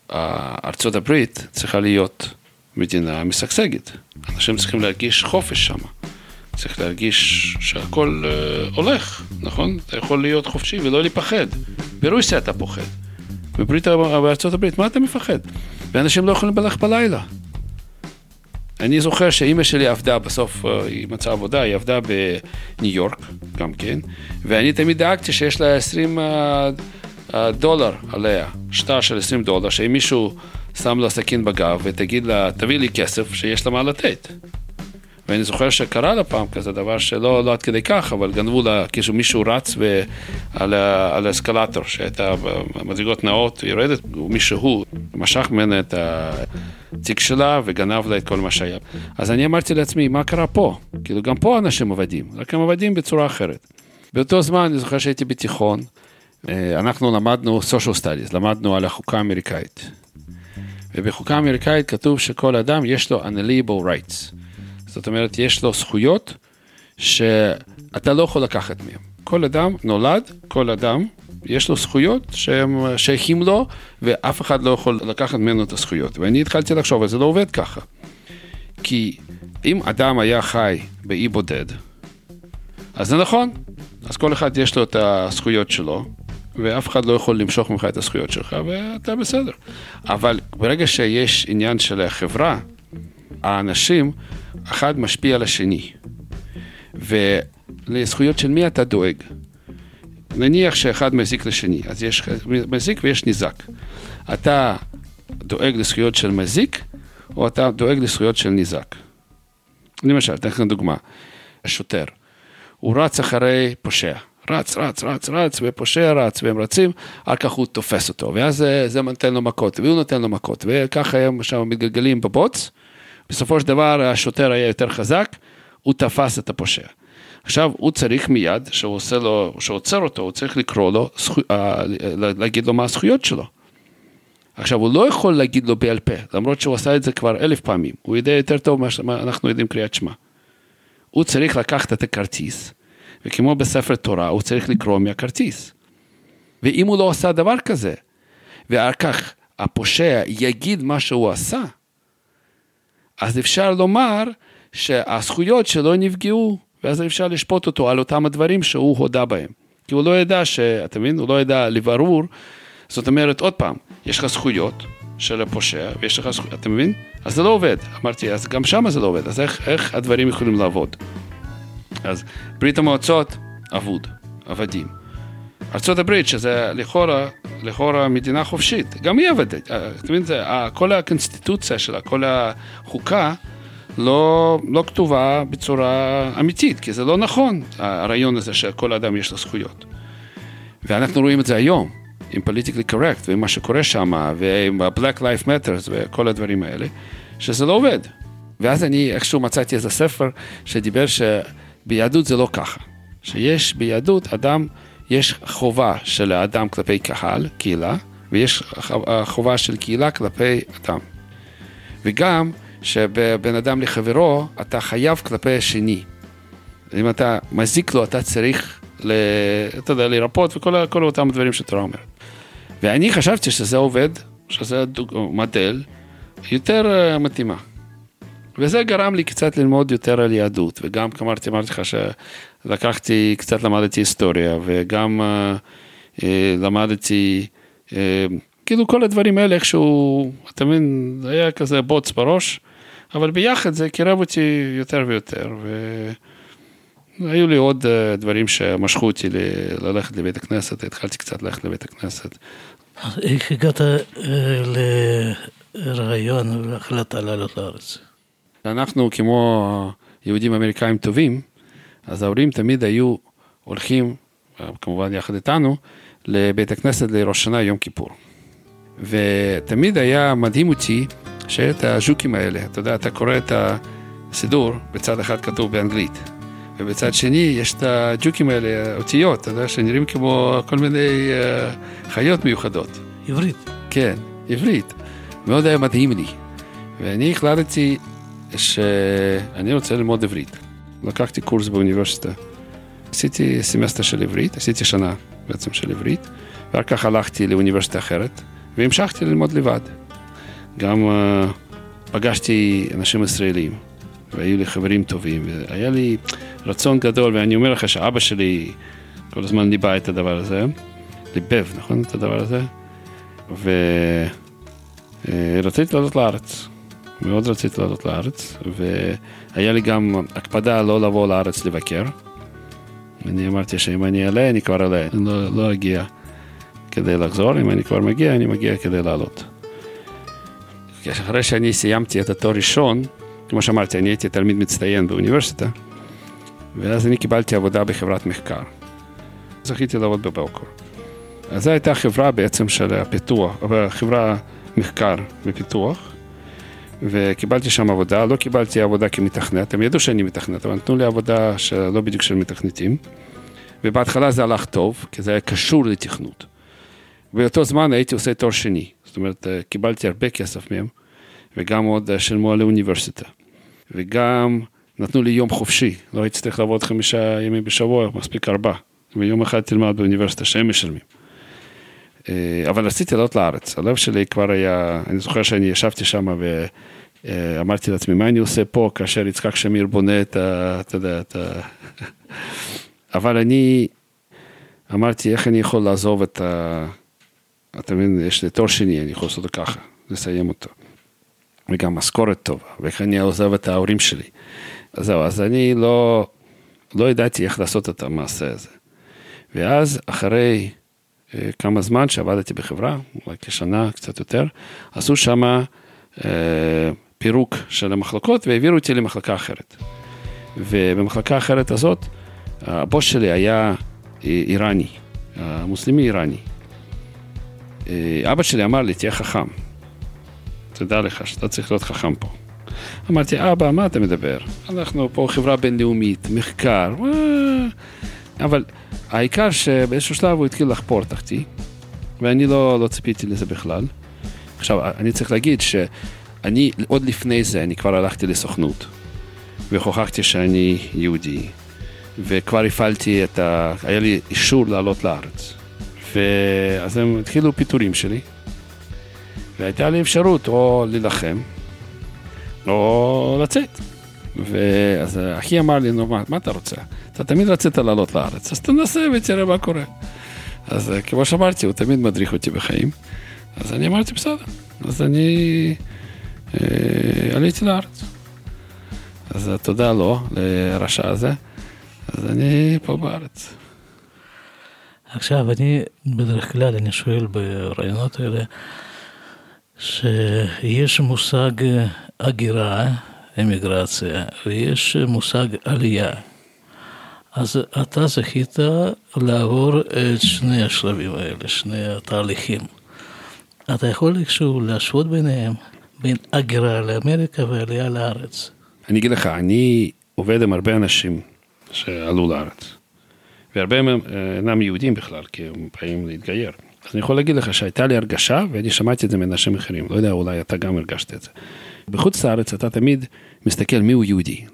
שארצות הברית צריכה להיות מדינה משגשגת. אנשים צריכים להרגיש חופש שם. צריך להרגיש שהכל uh, הולך, נכון? אתה יכול להיות חופשי ולא לפחד. ברוסיה אתה פוחד. בברית, בארצות הברית, מה אתה מפחד? ואנשים לא יכולים ללכת בלילה. אני זוכר שאימא שלי עבדה, בסוף היא מצאה עבודה, היא עבדה בניו יורק, גם כן, ואני תמיד דאגתי שיש לה 20 דולר עליה, שטר של 20 דולר, שאם מישהו שם לה סכין בגב ותגיד לה, תביא לי כסף, שיש לה מה לתת. ואני זוכר שקרה לה פעם כזה דבר שלא לא עד כדי כך, אבל גנבו לה, כשמישהו רץ ב, על, על האסקלטור, שהייתה במדרגות נאות, יורדת, ומישהו משך ממנה את התיק שלה וגנב לה את כל מה שהיה. אז אני אמרתי לעצמי, מה קרה פה? כאילו, גם פה אנשים עבדים, רק הם עבדים בצורה אחרת. באותו זמן, אני זוכר שהייתי בתיכון, אנחנו למדנו social studies, למדנו על החוקה האמריקאית. ובחוקה האמריקאית כתוב שכל אדם יש לו unalienable rights. זאת אומרת, יש לו זכויות שאתה לא יכול לקחת מהם. כל אדם נולד, כל אדם, יש לו זכויות שהם שייכים לו, ואף אחד לא יכול לקחת ממנו את הזכויות. ואני התחלתי לחשוב, אבל זה לא עובד ככה. כי אם אדם היה חי באי בודד, אז זה נכון, אז כל אחד יש לו את הזכויות שלו, ואף אחד לא יכול למשוך ממך את הזכויות שלך, ואתה בסדר. אבל ברגע שיש עניין של החברה, האנשים, אחד משפיע על השני. ולזכויות של מי אתה דואג? נניח שאחד מזיק לשני, אז יש מזיק ויש ניזק. אתה דואג לזכויות של מזיק, או אתה דואג לזכויות של ניזק. למשל, אתן לכם דוגמה, השוטר, הוא רץ אחרי פושע. רץ, רץ, רץ, רץ, ופושע רץ, והם רצים, אחר כך הוא תופס אותו, ואז זה, זה נותן לו מכות, והוא נותן לו מכות, וככה הם שם מתגלגלים בבוץ. בסופו של דבר השוטר היה יותר חזק, הוא תפס את הפושע. עכשיו הוא צריך מיד, שהוא עושה לו, שהוא עוצר אותו, הוא צריך לקרוא לו, זכו, להגיד לו מה הזכויות שלו. עכשיו, הוא לא יכול להגיד לו בעל פה, למרות שהוא עשה את זה כבר אלף פעמים. הוא יודע יותר טוב מה אנחנו יודעים קריאת שמע. הוא צריך לקחת את הכרטיס, וכמו בספר תורה, הוא צריך לקרוא מהכרטיס. ואם הוא לא עשה דבר כזה, ואחר כך הפושע יגיד מה שהוא עשה, אז אפשר לומר שהזכויות שלו נפגעו, ואז אפשר לשפוט אותו על אותם הדברים שהוא הודה בהם. כי הוא לא ידע ש... אתה מבין? הוא לא ידע לברור. זאת אומרת, עוד פעם, יש לך זכויות של הפושע, ויש לך זכויות, אתה מבין? אז זה לא עובד. אמרתי, אז גם שם זה לא עובד, אז איך, איך הדברים יכולים לעבוד? אז ברית המועצות, אבוד, עבדים. ארה"ב, שזה לכאורה, לכאורה מדינה חופשית, גם היא עבדת. אתה מבין, כל הקונסטיטוציה שלה, כל החוקה, לא, לא כתובה בצורה אמיתית, כי זה לא נכון, הרעיון הזה שכל אדם יש לו זכויות. ואנחנו רואים את זה היום, עם פוליטיקלי קורקט, ועם מה שקורה שם, ועם ה-Black Life Matters וכל הדברים האלה, שזה לא עובד. ואז אני איכשהו מצאתי איזה ספר שדיבר שביהדות זה לא ככה. שיש ביהדות אדם, יש חובה של האדם כלפי קהל, קהילה, ויש חובה של קהילה כלפי אדם. וגם שבין אדם לחברו, אתה חייב כלפי השני. אם אתה מזיק לו, אתה צריך, ל, אתה יודע, לרפות וכל אותם דברים שתורה אומרת. ואני חשבתי שזה עובד, שזה מודל יותר אה, מתאימה. וזה גרם לי קצת ללמוד יותר על יהדות, וגם אמרתי, אמרתי לך שלקחתי, קצת למדתי היסטוריה, וגם uh, uh, למדתי, uh, כאילו כל הדברים האלה איכשהו, אתה מבין, היה כזה בוץ בראש, אבל ביחד זה קירב אותי יותר ויותר, והיו לי עוד אה, דברים שמשכו אותי ללכת לבית הכנסת, התחלתי קצת ללכת לבית הכנסת. איך הגעת אה, לרעיון והחלטה לעלות לארץ? אנחנו כמו יהודים אמריקאים טובים, אז ההורים תמיד היו הולכים, כמובן יחד איתנו, לבית הכנסת לראש שנה יום כיפור. ותמיד היה מדהים אותי שאת הז'וקים האלה, אתה יודע, אתה קורא את הסידור, בצד אחד כתוב באנגלית, ובצד שני יש את הג'וקים האלה, אותיות, אתה יודע, שנראים כמו כל מיני uh, חיות מיוחדות. עברית. כן, עברית. מאוד היה מדהים לי. ואני החלטתי שאני רוצה ללמוד עברית. לקחתי קורס באוניברסיטה. עשיתי סמסטר של עברית, עשיתי שנה בעצם של עברית, ואחר כך הלכתי לאוניברסיטה אחרת, והמשכתי ללמוד לבד. גם uh, פגשתי אנשים ישראלים, והיו לי חברים טובים, והיה לי רצון גדול, ואני אומר לך שאבא שלי כל הזמן ליבה את הדבר הזה, ליבב, נכון? את הדבר הזה, ורציתי uh, לעלות לארץ. מאוד רציתי לעלות לארץ, והיה לי גם הקפדה לא לבוא לארץ לבקר. אני אמרתי שאם אני אעלה, אני כבר אעלה, אני לא, לא אגיע כדי לחזור, אם אני כבר מגיע, אני מגיע כדי לעלות. אחרי שאני סיימתי את התואר ראשון, כמו שאמרתי, אני הייתי תלמיד מצטיין באוניברסיטה, ואז אני קיבלתי עבודה בחברת מחקר. זכיתי לעבוד בבלקור. אז זו הייתה חברה בעצם של הפיתוח, חברה מחקר ופיתוח, וקיבלתי שם עבודה, לא קיבלתי עבודה כמתכנת, הם ידעו שאני מתכנת, אבל נתנו לי עבודה שלא בדיוק של מתכנתים, ובהתחלה זה הלך טוב, כי זה היה קשור לתכנות. באותו זמן הייתי עושה תואר שני, זאת אומרת, אה, קיבלתי הרבה כסף מהם, וגם עוד אה, שילמו על האוניברסיטה. וגם נתנו לי יום חופשי, לא הייתי צריך לעבוד חמישה ימים בשבוע, מספיק ארבע. ויום אחד תלמד באוניברסיטה שהם משלמים. אה, אבל רציתי לעלות לארץ, הלב שלי כבר היה, אני זוכר שאני ישבתי שם ואמרתי לעצמי, מה אני עושה פה כאשר יצחק שמיר בונה את ה... אתה יודע, את ה... אבל אני אמרתי, איך אני יכול לעזוב את ה... אתה מבין, יש לי תואר שני, אני יכול לעשות ככה, לסיים אותו. וגם משכורת טובה, ואיך אני עוזב את ההורים שלי. אז זהו, אז אני לא, לא ידעתי איך לעשות את המעשה הזה. ואז אחרי אה, כמה זמן שעבדתי בחברה, אולי כשנה, קצת יותר, עשו שם אה, פירוק של המחלקות והעבירו אותי למחלקה אחרת. ובמחלקה האחרת הזאת, הבוס שלי היה איראני, מוסלמי איראני. אה, אבא שלי אמר לי, תהיה חכם. תדע לך שאתה צריך להיות חכם פה. אמרתי, אבא, מה אתה מדבר? אנחנו פה חברה בינלאומית, מחקר, אבל העיקר שבאיזשהו שלב הוא התחיל לחפור תחתי, ואני לא, לא ציפיתי לזה בכלל. עכשיו, אני צריך להגיד שאני, עוד לפני זה, אני כבר הלכתי לסוכנות, והוכחתי שאני יהודי, וכבר הפעלתי את ה... היה לי אישור לעלות לארץ. ואז הם התחילו פיטורים שלי, והייתה לי אפשרות או להילחם, או לצאת. ואז אחי אמר לי, נו, מה, מה אתה רוצה? אתה תמיד רצית לעלות לארץ, אז תנסה ותראה מה קורה. אז כמו שאמרתי, הוא תמיד מדריך אותי בחיים. אז אני אמרתי, בסדר. אז אני אה, עליתי לארץ. אז תודה לו, לרשע הזה. אז אני פה בארץ. עכשיו, אני בדרך כלל, אני שואל ברעיונות האלה, שיש מושג הגירה, אמיגרציה, ויש מושג עלייה. אז אתה זכית לעבור את שני השלבים האלה, שני התהליכים. אתה יכול איכשהו להשוות ביניהם, בין הגירה לאמריקה ועלייה לארץ. אני אגיד לך, אני עובד עם הרבה אנשים שעלו לארץ, והרבה מהם אה, אינם יהודים בכלל, כי הם באים להתגייר. אז אני יכול להגיד לך שהייתה לי הרגשה, ואני שמעתי את זה מאנשים אחרים, לא יודע, אולי אתה גם הרגשת את זה. בחוץ לארץ אתה תמיד מסתכל מי הוא יהודי.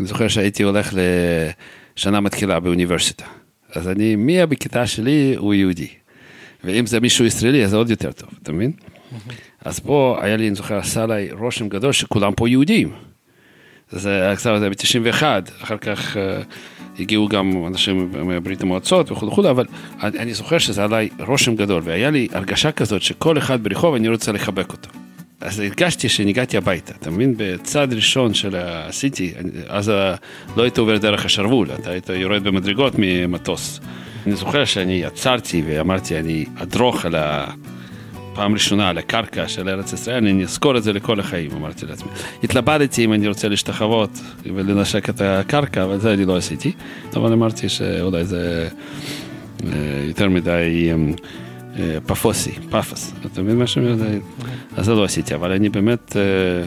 אני זוכר שהייתי הולך לשנה מתחילה באוניברסיטה, אז אני, מי בכיתה שלי הוא יהודי. ואם זה מישהו ישראלי, אז זה עוד יותר טוב, אתה מבין? אז פה היה לי, אני זוכר, עשה עליי רושם גדול שכולם פה יהודים. זה עכשיו זה ב-91, אחר כך uh, הגיעו גם אנשים מברית המועצות וכו' וכו', אבל אני, אני זוכר שזה עליי רושם גדול, והיה לי הרגשה כזאת שכל אחד ברחוב אני רוצה לחבק אותו. אז הרגשתי שהגעתי הביתה, אתה מבין? בצד ראשון של עשיתי, אז לא היית עובר דרך השרוול, אתה היית יורד במדרגות ממטוס. אני זוכר שאני עצרתי ואמרתי, אני אדרוך על הפעם ראשונה על הקרקע של ארץ ישראל, אני אזכור את זה לכל החיים, אמרתי לעצמי. התלבטתי אם אני רוצה להשתחוות ולנשק את הקרקע, אבל זה אני לא עשיתי. אבל אמרתי שאולי זה אה, יותר מדי אה, פפוסי, פאפוס. אתה מבין מה שאני אומר? אז זה לא עשיתי, אבל אני באמת אה,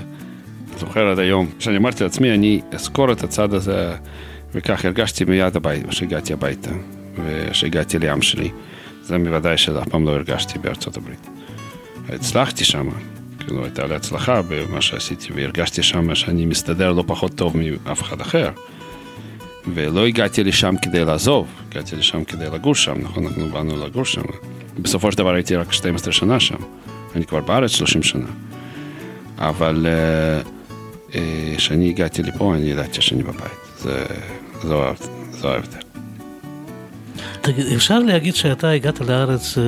זוכר עד היום, כשאני אמרתי לעצמי, אני אזכור את הצד הזה, וכך הרגשתי מיד הביתה, כשהגעתי הביתה. וכשהגעתי לים שלי, זה מוודאי שאף פעם לא הרגשתי בארצות הברית. הצלחתי שם, כאילו הייתה לי הצלחה במה שעשיתי, והרגשתי שם שאני מסתדר לא פחות טוב מאף אחד אחר. ולא הגעתי לשם כדי לעזוב, הגעתי לשם כדי לגור שם, נכון? אנחנו באנו לגור שם. בסופו של דבר הייתי רק 12 שנה שם, אני כבר בארץ 30 שנה. אבל כשאני uh, uh, הגעתי לפה, אני ידעתי שאני בבית. זה, זו, זו ההבדל. אפשר להגיד שאתה הגעת לארץ אה,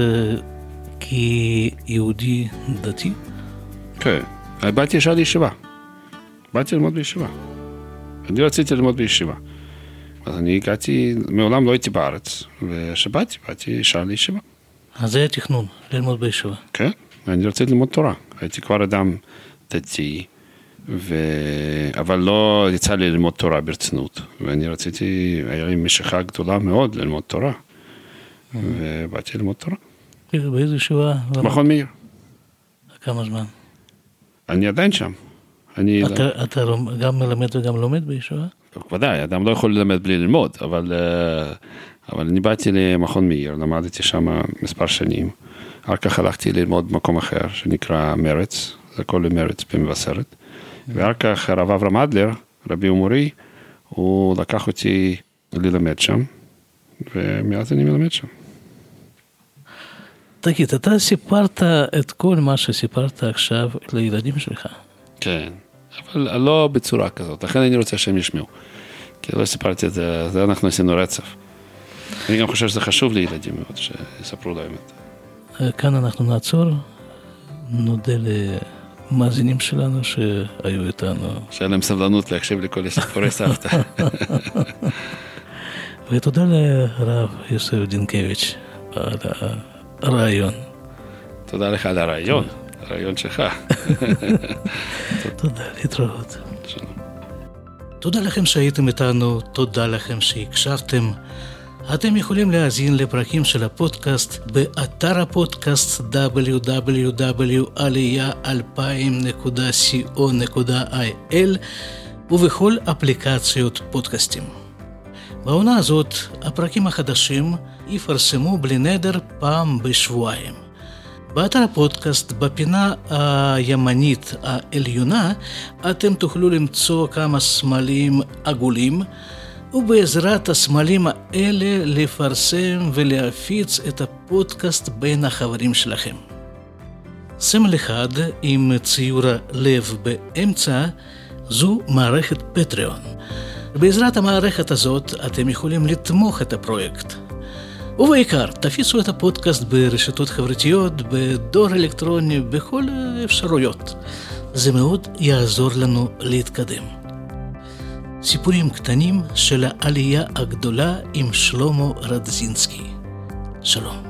כיהודי דתי? כן, באתי ישר לישיבה. באתי ללמוד בישיבה. אני רציתי ללמוד בישיבה. אז אני הגעתי, מעולם לא הייתי בארץ, וכשבאתי, באתי ישר לישיבה. אז זה התכנון, ללמוד בישיבה. כן, ואני רציתי ללמוד תורה. הייתי כבר אדם דתי, ו... אבל לא יצא לי ללמוד תורה ברצינות. ואני רציתי, היה לי משיכה גדולה מאוד ללמוד תורה. ובאתי ללמוד תורה. באיזה ישיבה? מכון מאיר. כמה זמן? אני עדיין שם. אני... אתה, אתה גם מלמד וגם לומד בישיבה? ודאי, אדם לא יכול ללמד בלי ללמוד, אבל, אה, אבל אני באתי למכון מאיר, למדתי שם מספר שנים. אחר כך הלכתי ללמוד במקום אחר שנקרא מרץ, זה הכל למרץ במבשרת. ואחר כך הרב אברהם אדלר, רבי ומורי, הוא לקח אותי ללמד שם, ומאז אני מלמד שם. תגיד, אתה סיפרת את כל מה שסיפרת עכשיו לילדים שלך. כן, אבל לא בצורה כזאת, לכן אני רוצה שהם ישמעו. כי לא סיפרתי את זה, זה אנחנו עשינו רצף. אני גם חושב שזה חשוב לילדים מאוד, שיספרו להם את זה. כאן אנחנו נעצור, נודה למאזינים שלנו שהיו איתנו. שהיה להם סבלנות להקשיב לכל סיפורי סבתא. ותודה לרב יוסף דינקביץ' על הרעיון. תודה לך על הרעיון, הרעיון שלך. תודה, להתראות. תודה לכם שהייתם איתנו, תודה לכם שהקשבתם. אתם יכולים להאזין לפרקים של הפודקאסט באתר הפודקאסט www.aliyah2000.co.il ובכל אפליקציות פודקאסטים. בעונה הזאת הפרקים החדשים יפרסמו בלי נדר פעם בשבועיים. באתר הפודקאסט, בפינה הימנית העליונה, אתם תוכלו למצוא כמה סמלים עגולים, ובעזרת הסמלים האלה לפרסם ולהפיץ את הפודקאסט בין החברים שלכם. סמל אחד עם ציור הלב באמצע זו מערכת פטריון. בעזרת המערכת הזאת אתם יכולים לתמוך את הפרויקט. ובעיקר, תפיסו את הפודקאסט ברשתות חברתיות, בדור אלקטרוני, בכל האפשרויות. זה מאוד יעזור לנו להתקדם. סיפורים קטנים של העלייה הגדולה עם שלמה רדזינסקי. שלום.